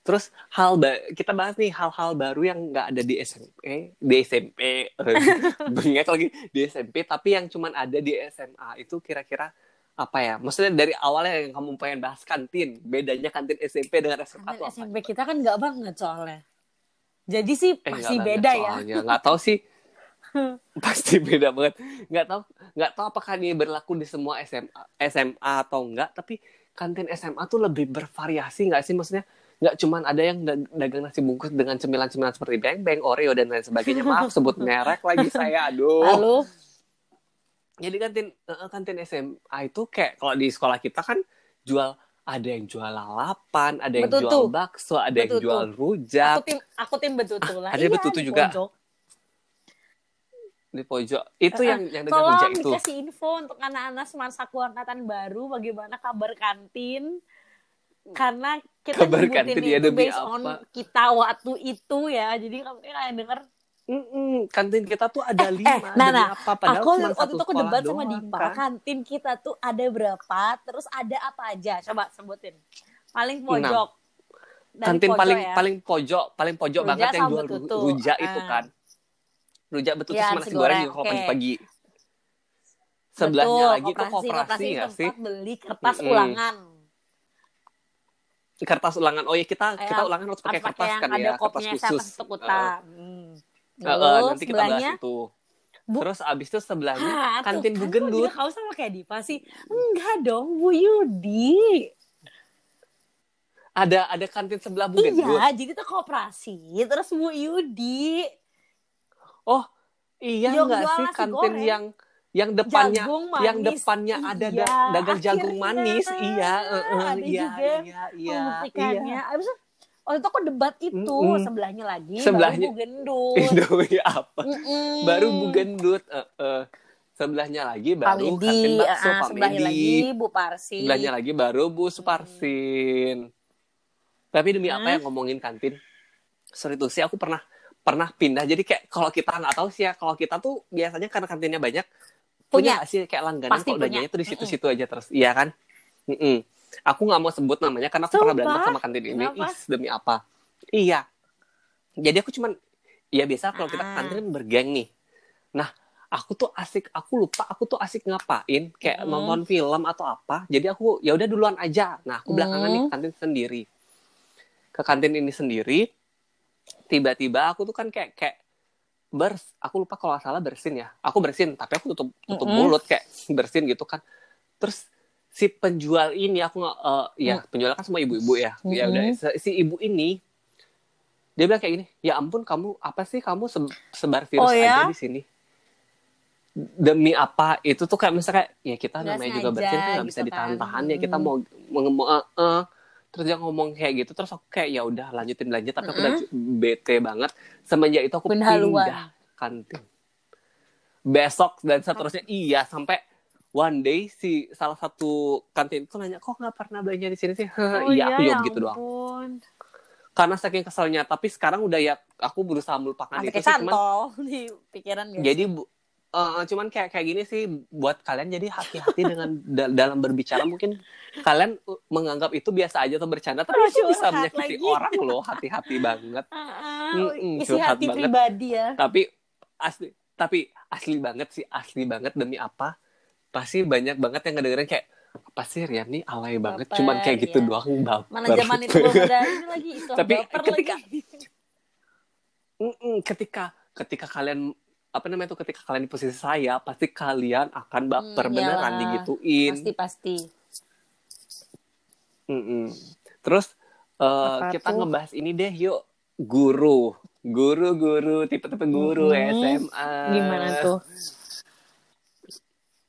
S2: Terus hal ba- kita bahas nih hal-hal baru yang nggak ada di SMP, di SMP, bengek lagi di SMP, tapi yang cuman ada di SMA itu kira-kira apa ya? Maksudnya dari awalnya yang kamu pengen bahas kantin, bedanya kantin SMP dengan SMA
S1: Kan
S2: tuh apa?
S1: SMP kita kan nggak banget soalnya. Jadi sih
S2: Eh,
S1: masih
S2: nggak
S1: beda
S2: banget
S1: ya.
S2: soalnya. Nggak tahu sih. Pasti beda banget. Nggak tahu, nggak tahu apakah ini berlaku di semua SMA, SMA atau enggak. Tapi kantin SMA tuh lebih bervariasi nggak sih? Maksudnya nggak cuman ada yang dag- dagang nasi bungkus dengan cemilan-cemilan seperti Beng Beng, Oreo dan lain sebagainya. Maaf sebut merek lagi saya. Aduh.
S1: Lalu
S2: Jadi kantin eh, kantin SMA itu kayak kalau di sekolah kita kan jual ada yang jual lalapan, ada yang
S1: Betutu.
S2: jual bakso, ada yang
S1: Betutu.
S2: jual rujak
S1: aku tim aku tim betutu lah.
S2: ada
S1: Iya,
S2: betutu juga.
S1: pojok.
S2: di pojok. Itu
S1: Eh,
S2: yang yang dagang
S1: Tolong
S2: rujak itu.
S1: dikasih info untuk anak-anak semansaku angkatan baru bagaimana kabar kantin. Karena kita
S2: Kabar
S1: nyebutin
S2: kantin ya
S1: itu based on
S2: apa?
S1: kita waktu itu ya. Jadi kamu kayak denger
S2: Mm-mm, kantin kita tuh ada lima.
S1: nah,
S2: demi
S1: nah,
S2: apa? Padahal
S1: aku
S2: cuma
S1: waktu itu aku debat sama
S2: doang,
S1: Dipa,
S2: kan?
S1: kantin kita tuh ada berapa, terus ada apa aja? Coba sebutin. Paling pojok.
S2: Kantin
S1: pojok
S2: paling
S1: ya.
S2: paling pojok, paling pojok
S1: Rujak
S2: banget yang jual
S1: betutu.
S2: rujak itu
S1: Ah.
S2: kan. Rujak betutu
S1: Iya,
S2: sama
S1: nasi
S2: goreng kalau
S1: oke.
S2: pagi-pagi. Sebelahnya
S1: Betul,
S2: lagi tuh koperasi
S1: itu
S2: nggak sih?
S1: tempat beli kertas
S2: Mm-mm.
S1: ulangan.
S2: Kertas ulangan. Oh ya kita
S1: Kayak
S2: kita ulangan harus pakai kertas
S1: yang
S2: kan
S1: ada
S2: ya, kertas khusus.
S1: saya kotak. Hmm.
S2: Eh,
S1: Lalu
S2: nanti kita bahas itu.
S1: Bu-
S2: Terus abis itu sebelahnya
S1: Ah,
S2: kantin
S1: tuh,
S2: Bu
S1: kan
S2: Gendut.
S1: Kau sama kayak Dipa sih. Enggak dong, Bu Yudi.
S2: Ada ada kantin sebelah Bu Gendut.
S1: Iya, jadi tuh koperasi. Terus Bu Yudi.
S2: Oh, iya
S1: Yang
S2: nggak
S1: jual
S2: sih kantin
S1: goreng.
S2: yang yang depannya
S1: Jagung manis.
S2: yang depannya ada
S1: Iya,
S2: da- dagang jagung manis. Iya, eh, eh,
S1: Ada
S2: iya,
S1: juga
S2: iya, iya, iya.
S1: Abis itu, waktu itu aku debat itu.
S2: Mm-mm.
S1: Sebelahnya lagi
S2: Sebelahnya-
S1: baru Bu Gendut.
S2: Indomie apa?
S1: Mm-mm.
S2: Baru Bu Gendut. eh, eh. Sebelahnya lagi baru
S1: Widi,
S2: kantin bakso Pak
S1: sebelahnya lagi Bu Parsi.
S2: Sebelahnya lagi baru Bu Suparsin. Tapi demi apa
S1: Hmm.
S2: yang ngomongin kantin? Sorry tuh sih aku pernah pernah pindah. Jadi kayak kalau kita nggak tahu sih ya, kalau kita tuh biasanya karena kantinnya banyak punya sih kayak langganan
S1: Pasti
S2: kok
S1: punya.
S2: tuh di situ-situ aja terus. Iya kan? Mm-mm. Aku nggak mau sebut namanya karena aku pernah
S1: Sumpah?
S2: berantem sama kantin ini. Is, demi apa? Iya. Jadi aku cuman ya biasa kalau kita
S1: Ah.
S2: kantin kan bergeng nih. Nah, aku tuh asik aku lupa aku tuh asik ngapain kayak
S1: Hmm.
S2: nonton film atau apa jadi aku ya udah duluan aja nah aku belakangan nih
S1: Hmm.
S2: ke kantin sendiri ke kantin ini sendiri tiba-tiba aku tuh kan kayak kayak bers aku lupa kalau salah bersin ya aku bersin tapi aku tutup tutup
S1: Mm-mm.
S2: mulut kayak bersin gitu kan terus si penjual ini aku nggak eh, ya penjual kan semua ibu-ibu ya ya
S1: Mm-mm.
S2: udah si- ibu ini dia bilang kayak gini ya ampun kamu apa sih kamu se- sebar virus
S1: Oh, ya?
S2: aja di sini demi apa itu tuh kayak misalnya ya kita
S1: Nggak
S2: namanya juga bersin kan nggak bisa
S1: gitu kan.
S2: ditahan-tahan ya kita
S1: Mm.
S2: mau mau mau- eh, eh. Terus dia ngomong kayak gitu terus aku kayak ya udah lanjutin belanja tapi aku udah bete banget. Semenjak itu aku
S1: Pindah haluan.
S2: pindah kantin. Besok dan seterusnya iya sampai one day si salah satu kantin itu nanya kok nggak pernah belanja di sini sih?
S1: Oh
S2: iya aku
S1: ya
S2: gitu doang. karena saking keselnya tapi sekarang udah ya aku berusaha melupakan
S1: Sampai
S2: itu sih cuman
S1: di pikiran guys.
S2: jadi bu- eh, cuman kayak kayak gini sih buat kalian jadi hati-hati dengan da- dalam berbicara mungkin kalian uh, menganggap itu biasa aja atau bercanda tapi
S1: Oh,
S2: itu bisa menyakiti
S1: lagi.
S2: orang loh hati-hati banget
S1: Ah,
S2: Mm-mm,
S1: isi
S2: curhat
S1: hati
S2: banget.
S1: pribadi ya.
S2: tapi asli tapi asli banget sih asli banget demi apa pasti banyak banget yang ngedengerin kayak apa sih Rian nih alay banget
S1: Baper,
S2: cuman kayak gitu
S1: ya.
S2: doang baper
S1: Mana zaman itu belum ada ini lagi istilah
S2: Tapi ketika-
S1: lagi.
S2: Mm-mm, ketika ketika kalian apa namanya tuh ketika kalian di posisi saya pasti kalian akan baper
S1: Hmm,
S2: beneran digituin
S1: Pasti pasti.
S2: Mm-mm. terus eh,
S1: Apa
S2: kita
S1: tuh?
S2: ngebahas ini deh yuk guru guru guru tipe-tipe guru
S1: Mm-mm.
S2: SMA
S1: Gimana tuh?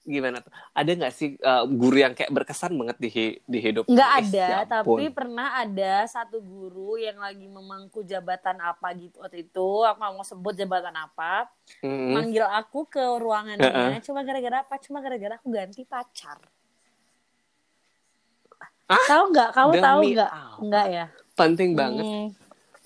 S2: Gimana tuh ada nggak sih eh, guru yang kayak berkesan banget di di hidup
S1: Nggak
S2: Ais?
S1: ada,
S2: Ya
S1: tapi pernah ada satu guru yang lagi memangku jabatan apa gitu waktu itu. Aku nggak mau sebut jabatan apa.
S2: Mm-mm.
S1: Manggil aku ke ruangannya.
S2: Heeh.
S1: Cuma gara-gara apa? Cuma gara-gara aku ganti pacar.
S2: Ah?
S1: Tahu nggak? Kamu tahu nggak? Nggak ya?
S2: penting banget
S1: Hmm.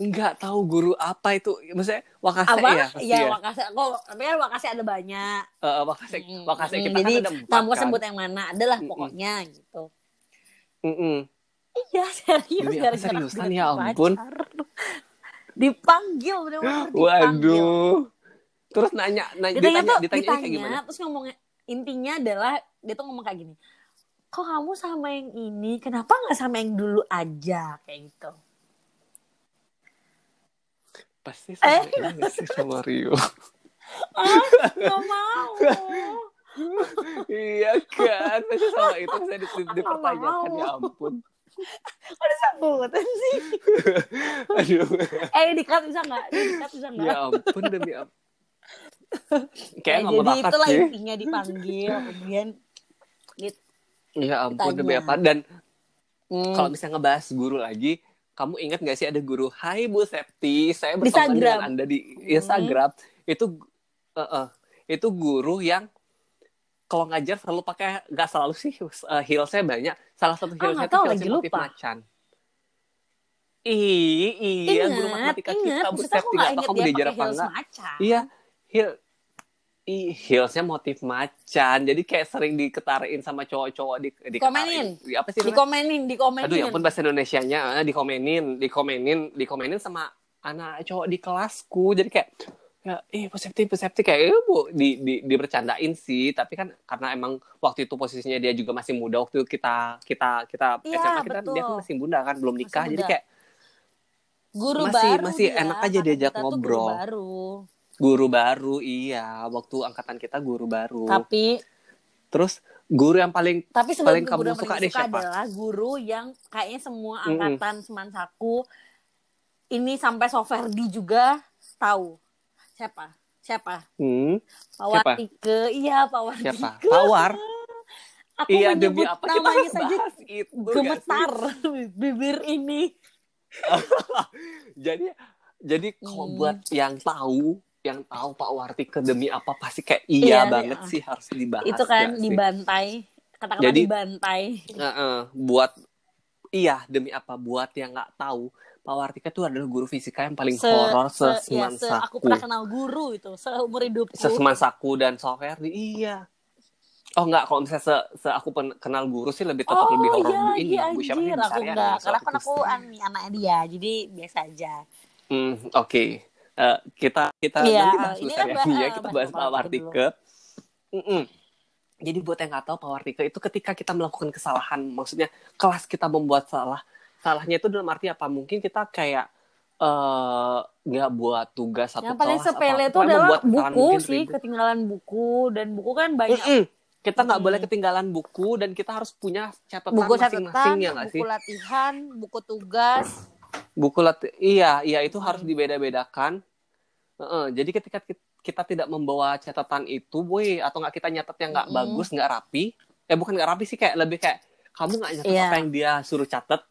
S2: Nggak tahu guru apa itu maksudnya wakase
S1: Apa?
S2: ya pasti
S1: Iya,
S2: ya
S1: wakase. Kok, tapi kan wakase ada banyak.
S2: Eh, wakase
S1: Hmm,
S2: wakase
S1: hmm,
S2: kita
S1: jadi
S2: kan ada empat
S1: mau
S2: kan
S1: sebut yang mana. Adalah
S2: Mm-mm.
S1: pokoknya gitu.
S2: Mm-mm.
S1: Iya serius gara-gara
S2: seriusan?
S1: ganti
S2: Ya ampun.
S1: Dipanggil dipanggil.
S2: Waduh. Terus nanya, nanya
S1: Ditanya
S2: ditanya,
S1: tuh
S2: ditanya,
S1: ditanya,
S2: kayak gimana?
S1: terus ngomongnya intinya adalah dia tuh ngomong kayak gini. Kok kamu sama yang ini, kenapa nggak sama yang dulu aja kayak gitu?
S2: Pasti sama
S1: Eh.
S2: ini sih sama Rio.
S1: Ah, nggak mau.
S2: iya kan, pasti sama itu saya di, di- dipertanyakan ya ampun.
S1: Kok disebutin sih?
S2: Aduh,
S1: Eh dikat bisa nggak? Dikat bisa nggak?
S2: ya ampun demi? Kayak
S1: Ya,
S2: nggak
S1: jadi
S2: mau bakat
S1: itulah
S2: sih.
S1: intinya dipanggil, kemudian dit-
S2: Ya ampun
S1: Tanya.
S2: demi apa? Dan
S1: Hmm.
S2: kalau misalnya ngebahas guru lagi, kamu ingat nggak sih ada guru Hai Bu Septi, saya bersama dengan Anda di Instagram. Itu eh, eh, itu guru yang kalau ngajar selalu pakai nggak selalu sih uh, heelsnya banyak. Salah satu
S1: Ah,
S2: heelsnya itu
S1: lagi
S2: motif
S1: lupa.
S2: macan. Ih, iya guru
S1: ingat,
S2: matematika
S1: ingat.
S2: kita Bu Septi
S1: nggak
S2: tahu
S1: ingat
S2: kamu
S1: dia
S2: diajar apa
S1: heels
S2: enggak. Iya, heel Ih, heelsnya motif macan. Jadi kayak sering diketarin sama cowok-cowok di diketarin.
S1: Komenin.
S2: Apa sih?
S1: Dikomenin, dikomenin.
S2: Aduh ya ampun bahasa Indonesianya eh, dikomenin, dikomenin, dikomenin sama anak cowok di kelasku. Jadi kayak ya eh positif positif kayak eh, bu di, di dibercandain sih tapi kan karena emang waktu itu posisinya dia juga masih muda waktu kita kita kita
S1: Iya,
S2: SMA kita
S1: betul.
S2: dia kan masih muda kan belum
S1: Masih
S2: nikah jadi
S1: muda.
S2: kayak
S1: guru
S2: masih-
S1: baru
S2: masih
S1: dia,
S2: enak aja diajak
S1: tuh guru
S2: ngobrol.
S1: baru.
S2: Guru baru iya. Waktu angkatan kita guru baru.
S1: Tapi
S2: terus guru yang paling
S1: tapi
S2: Paling kamu
S1: guru
S2: suka deh
S1: suka
S2: siapa?
S1: adalah guru yang kayaknya semua angkatan semansaku. Ini sampai Soferdi juga tahu. Siapa? Siapa?
S2: Hmm,
S1: Pak
S2: Siapa?
S1: Wartike iya Pak Wartike
S2: siapa Tawar
S1: aku
S2: iya demi
S1: menyebut
S2: apa kita
S1: namanya saja
S2: itu?
S1: Gemetar bibir ini.
S2: Jadi jadi kalau
S1: Hmm.
S2: buat yang tahu yang tahu Pak Wartike demi apa pasti kayak iya,
S1: Iya,
S2: banget
S1: iya.
S2: sih harus dibahas
S1: itu kan dibantai kata-kata
S2: Jadi-
S1: dibantai.
S2: Heeh, buat iya demi apa? Buat yang nggak tahu Pak Wartike itu adalah guru fisika yang paling
S1: Se-
S2: horor
S1: se- ya,
S2: seseman
S1: se-
S2: saku.
S1: aku pernah kenal guru itu seumur hidupku.
S2: Seseman saku dan Soferdi iya. Oh nggak kalau misalnya se, se aku pen- kenal guru sih lebih tetap lebih horor
S1: iya,
S2: ini
S1: iya,
S2: bu siapa sih
S1: anjir,
S2: Bu
S1: aku enggak
S2: ya,
S1: karena kan
S2: waktu
S1: aku an- anaknya dia jadi biasa aja.
S2: Hmm, oke Eh, kita kita
S1: Iya,
S2: nanti bahas
S1: ini kan
S2: Sarian
S1: bah-
S2: ya kita
S1: bahas
S2: bahas
S1: Wartike
S2: Wartike Mm-mm. Jadi buat yang nggak tahu power tiga itu ketika kita melakukan kesalahan, maksudnya kelas kita membuat salah, salahnya itu dalam arti apa? Mungkin kita kayak eh, nggak buat tugas satu
S1: Yang paling
S2: kelas
S1: sepele itu adalah buku sih,
S2: ribet.
S1: ketinggalan buku dan buku kan banyak
S2: Mm-mm. Kita nggak
S1: Mm.
S2: boleh ketinggalan buku dan kita harus punya catatan masing-masing ya nggak sih?
S1: buku latihan, buku tugas.
S2: Buku lati iya, iya itu harus dibeda-bedakan. Heeh, jadi ketika ki- kita tidak membawa catatan itu, boy, atau nggak kita nyatet yang nggak
S1: Mm-mm.
S2: bagus, nggak rapi, eh bukan nggak rapi sih, kayak lebih kayak kamu nggak nyatet
S1: Iya.
S2: apa yang dia suruh catet,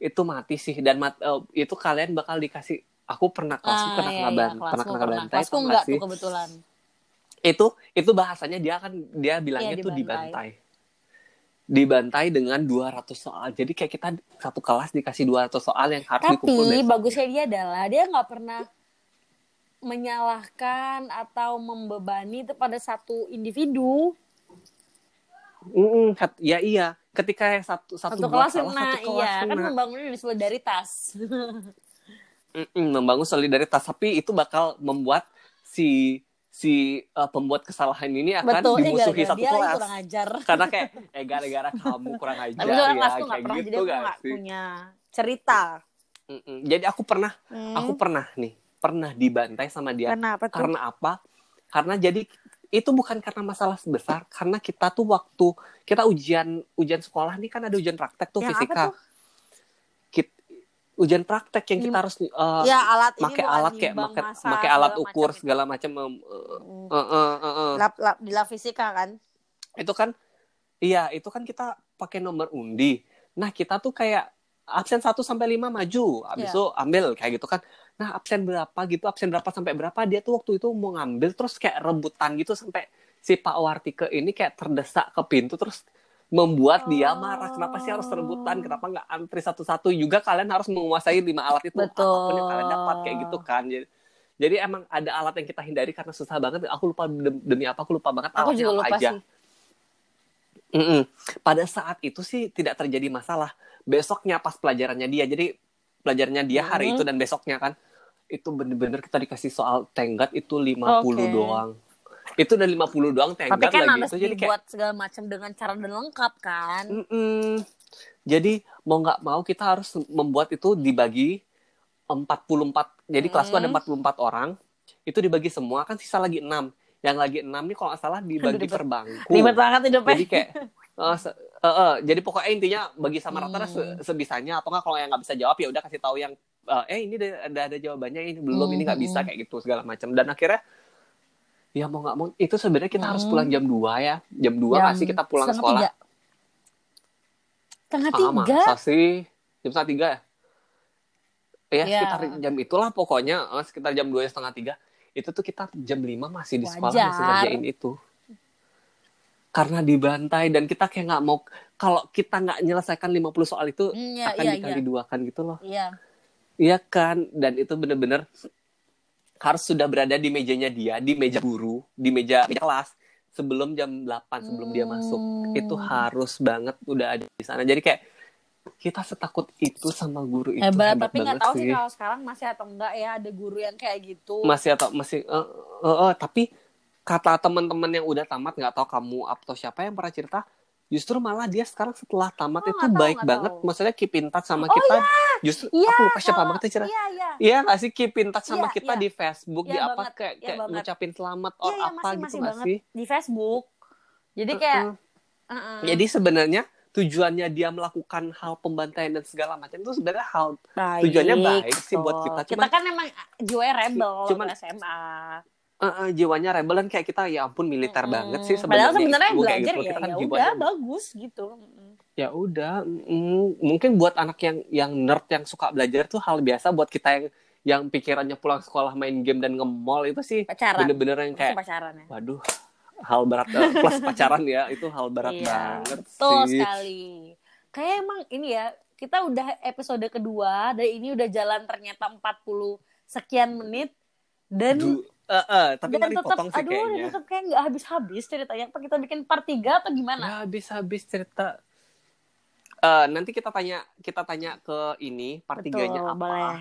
S2: itu mati sih dan mat, eh, itu kalian bakal dikasih. Aku pernah kelasku
S1: Ah,
S2: pernah
S1: iya,
S2: kena
S1: iya,
S2: ban,
S1: kelasmu
S2: pernah kena bantai,
S1: Kelasku enggak tuh kebetulan.
S2: Itu itu bahasanya dia kan dia bilangnya
S1: Iya,
S2: tuh
S1: dibantai.
S2: Dibantai. Dengan 200 soal. Jadi kayak kita satu kelas dikasih 200 soal yang harus
S1: Tapi
S2: dikumpul besok.
S1: bagusnya dia adalah dia nggak pernah menyalahkan atau membebani itu pada satu individu.
S2: Mm-mm, kat- ya iya. Ketika yang satu satu,
S1: Satu kelas
S2: salah,
S1: kena,
S2: satu kelas
S1: iya kan
S2: kena.
S1: membangunnya dari solidaritas.
S2: Mm-mm, membangun solidaritas, tapi itu bakal membuat si si uh, pembuat kesalahan ini akan
S1: Betul, ini
S2: dimusuhi
S1: gara-gara
S2: satu
S1: dia
S2: kelas.
S1: kurang ajar.
S2: Karena kayak eh gara-gara kamu kurang ajar
S1: Tapi
S2: ya,
S1: kelasku
S2: kayak
S1: pernah,
S2: gitu
S1: jadi aku
S2: gak
S1: punya cerita.
S2: Mm-mm. Jadi aku pernah,
S1: Hmm.
S2: aku pernah nih, pernah dibantai sama dia.
S1: Kenapa tuh?
S2: Karena apa? Karena jadi itu bukan karena masalah besar, karena kita tuh waktu kita ujian ujian sekolah nih kan ada ujian praktek tuh
S1: Yang apa
S2: fisika.
S1: tuh?
S2: Ujian praktek yang kita harus uh,
S1: ya alat
S2: pakai alat kayak pakai alat ukur
S1: macam
S2: segala macam eh,
S1: Hmm.
S2: eh, eh, eh, eh.
S1: Lab, lab, di lab fisika kan?
S2: itu kan iya itu kan kita pakai nomor undi nah kita tuh kayak absen 1 sampai 5 maju habis
S1: Iya.
S2: itu ambil kayak gitu kan nah absen berapa gitu absen berapa sampai berapa dia tuh waktu itu mau ngambil terus kayak rebutan gitu sampai si Pak Wartike ini kayak terdesak ke pintu terus membuat dia marah kenapa sih harus rebutan kenapa nggak antri satu-satu juga kalian harus menguasai lima alat itu
S1: Betul.
S2: apa pun yang kalian dapat kayak gitu kan jadi jadi emang ada alat yang kita hindari karena susah banget aku lupa dem- demi apa aku lupa banget
S1: Aku
S2: alatnya
S1: juga
S2: apa
S1: lupa
S2: aja
S1: sih.
S2: Mm-mm. Pada saat itu sih tidak terjadi masalah. Besoknya pas pelajarannya dia, jadi pelajarannya dia hari
S1: Mhm.
S2: itu dan besoknya kan, itu bener-bener kita dikasih soal tenggat itu 50
S1: Oke.
S2: doang. Itu udah 50 doang
S1: Tapi
S2: tenggat
S1: kan
S2: lagi
S1: harus
S2: jadi kayak
S1: dibuat segala macam dengan cara dan lengkap kan?
S2: Mm-mm. Jadi mau nggak mau kita harus membuat itu dibagi 44. Jadi kelasku ada
S1: Hmm.
S2: 44 orang. Itu dibagi semua kan sisa lagi 6. Yang lagi 6 nih kalau nggak salah dibagi
S1: Ribet.
S2: per bangku.
S1: Ribet banget hidupnya.
S2: Jadi kayak se- eh, eh, jadi pokoknya intinya bagi sama rata
S1: Hmm.
S2: se- sebisanya atau nggak kalau yang nggak bisa jawab ya udah kasih tahu yang eh, eh ini ada ada, ada jawabannya ini belum ini nggak bisa
S1: Hmm.
S2: kayak gitu segala macam dan akhirnya ya mau nggak mau itu sebenarnya kita harus
S1: Hmm.
S2: pulang jam 2 ya jam 2
S1: Jam
S2: masih kita pulang sekolah
S1: tiga. Setengah
S2: Ah,
S1: tiga?
S2: masa sih jam setengah tiga ya ya
S1: Iya.
S2: sekitar jam itulah pokoknya eh, sekitar jam dua setengah tiga itu tuh kita jam 5 masih di sekolah
S1: Wajar.
S2: masih ngerjain itu karena dibantai dan kita kayak nggak mau kalau kita nggak nyelesaikan 50 soal itu
S1: iya,
S2: akan
S1: iya,
S2: dikali
S1: iya.
S2: dua kan gitu loh
S1: Iya.
S2: iya kan dan itu bener-bener harus sudah berada di mejanya dia di meja guru di meja, meja kelas sebelum jam 8 sebelum dia masuk
S1: Hmm.
S2: itu harus banget udah ada di sana jadi kayak kita setakut itu sama guru itu
S1: Hebat,
S2: hebat
S1: tapi nggak tahu sih kalau sekarang masih atau enggak ya ada guru yang kayak gitu.
S2: masih atau masih eh, eh, eh, tapi kata teman-teman yang udah tamat nggak tahu kamu atau siapa yang pernah cerita justru malah dia sekarang setelah tamat
S1: Oh,
S2: itu
S1: tahu,
S2: baik banget
S1: tahu.
S2: maksudnya keep in touch sama
S1: Oh,
S2: kita justru
S1: Iya,
S2: aku lupa siapa banget cerita
S1: Iya, iya.
S2: Iya nggak sih keep in touch sama
S1: Iya,
S2: kita
S1: iya.
S2: di Facebook di
S1: Iya
S2: apa
S1: banget,
S2: kayak
S1: iya
S2: kayak
S1: banget.
S2: ngucapin selamat
S1: Iya,
S2: or
S1: iya,
S2: apa
S1: masih,
S2: gitu
S1: masih
S2: sih?
S1: di Facebook. Jadi kayak,
S2: Mm-mm.
S1: uh-uh.
S2: Jadi sebenarnya tujuannya dia melakukan hal pembantaian dan segala macam itu sebenarnya hal
S1: baik,
S2: tujuannya baik sih buat kita.
S1: Kita
S2: Cuman-
S1: kan emang jiwanya rebel
S2: Cuman-
S1: SMA.
S2: Eh, eh, jiwanya rebel dan kayak kita ya ampun militer
S1: Mm-mm.
S2: banget sih
S1: Padahal
S2: sebenarnya.
S1: sebenarnya
S2: itu, kayak
S1: belajar
S2: gitu.
S1: ya,
S2: Kita kan
S1: ya udah bagus gitu.
S2: Ya udah mm, mungkin buat anak yang yang nerd yang suka belajar tuh hal biasa buat kita yang yang pikirannya pulang sekolah main game dan nge-mall itu sih bener-bener yang kayak
S1: pacaran ya.
S2: waduh hal berat eh, plus pacaran ya itu hal berat
S1: Iya,
S2: banget
S1: betul
S2: sih
S1: sekali. Kayak emang ini ya, kita udah episode kedua dan ini udah jalan ternyata 40 sekian menit dan
S2: Du- eh, eh, tapi
S1: dan tetap
S2: sih
S1: aduh
S2: kayaknya
S1: dan tetap kayak nggak habis-habis ceritanya. Apa kita bikin part 3 atau gimana?
S2: ya habis-habis cerita Eh, nanti kita tanya kita tanya ke ini part
S1: Betul,
S2: tiganya apa
S1: boleh.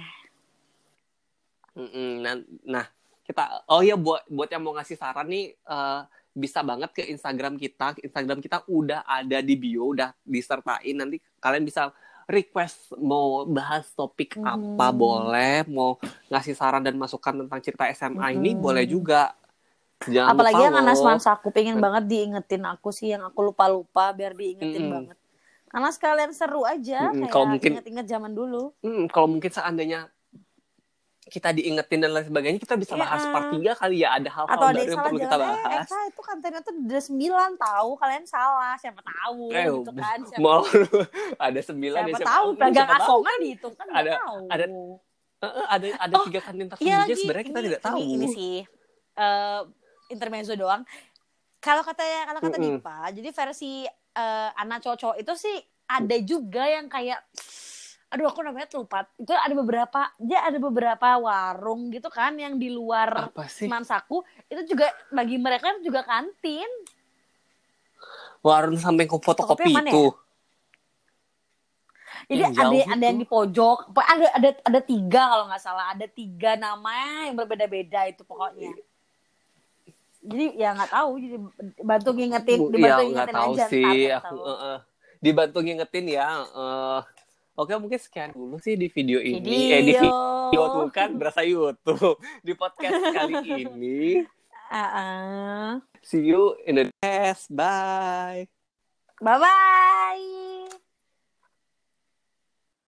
S2: Nah, nah, kita oh ya buat buat yang mau ngasih saran nih eh, bisa banget ke Instagram kita. Instagram kita udah ada di bio, udah disertain. Nanti kalian bisa request mau bahas topik
S1: Hmm.
S2: apa boleh, mau ngasih saran dan masukan tentang cerita SMA ini
S1: Hmm.
S2: boleh juga. Jangan
S1: Apalagi
S2: lupa
S1: yang Anas. Mansa aku pengen banget diingetin aku sih yang aku lupa-lupa biar diingetin
S2: Mm-mm.
S1: banget. Karena sekalian seru aja
S2: Mm-mm,
S1: kayak
S2: kalau mungkin-
S1: inget-inget zaman dulu.
S2: Hmm, kalau mungkin seandainya kita diingetin dan lain sebagainya, kita bisa bahas
S1: Iya.
S2: part 3 kali ya. Ada hal-hal
S1: Atau ada
S2: baru
S1: yang
S2: perlu kita
S1: eh
S2: bahas.
S1: Eka itu kontennya tuh udah 9 tahu kalian salah siapa tahu
S2: Eh,
S1: gitu kan siapa,
S2: Mau ada sembilan
S1: siapa
S2: ya,
S1: tahu
S2: siapa
S1: pegang
S2: tahu.
S1: asongan dihitung kan
S2: Ada-
S1: tahu.
S2: ada- Eh, eh, ada ada
S1: Oh,
S2: tiga kandidat
S1: Iya
S2: aja
S1: lagi
S2: sebenarnya kita
S1: ini-
S2: tidak tahu.
S1: Ini, ini sih eh, intermezzo doang. Kalau katanya kalau kata
S2: Mm-mm.
S1: Dipa, jadi versi eh, anak cowok itu sih ada juga yang kayak aduh aku namanya lupa. Itu ada beberapa dia ada beberapa warung gitu kan yang di luar? Mansaku itu juga bagi mereka juga kantin.
S2: Warung samping ke fotokopi
S1: yang
S2: itu.
S1: Jadi
S2: Yang
S1: ada ada yang
S2: itu.
S1: di pojok, ada ada ada tiga kalau nggak salah, ada tiga nama yang berbeda-beda itu pokoknya. Jadi ya nggak tahu, jadi bantu ngingetin, dibantu
S2: ya
S1: ngingetin
S2: tahu
S1: aja.
S2: sih.
S1: ntar
S2: Aku,
S1: tahu.
S2: eh, eh. dibantu ngingetin ya. eh. Oke mungkin sekian dulu sih di video ini. Eh di video tuh kan berasa YouTube di podcast kali ini.
S1: Ah, ah.
S2: See you in the next. Bye.
S1: Bye bye.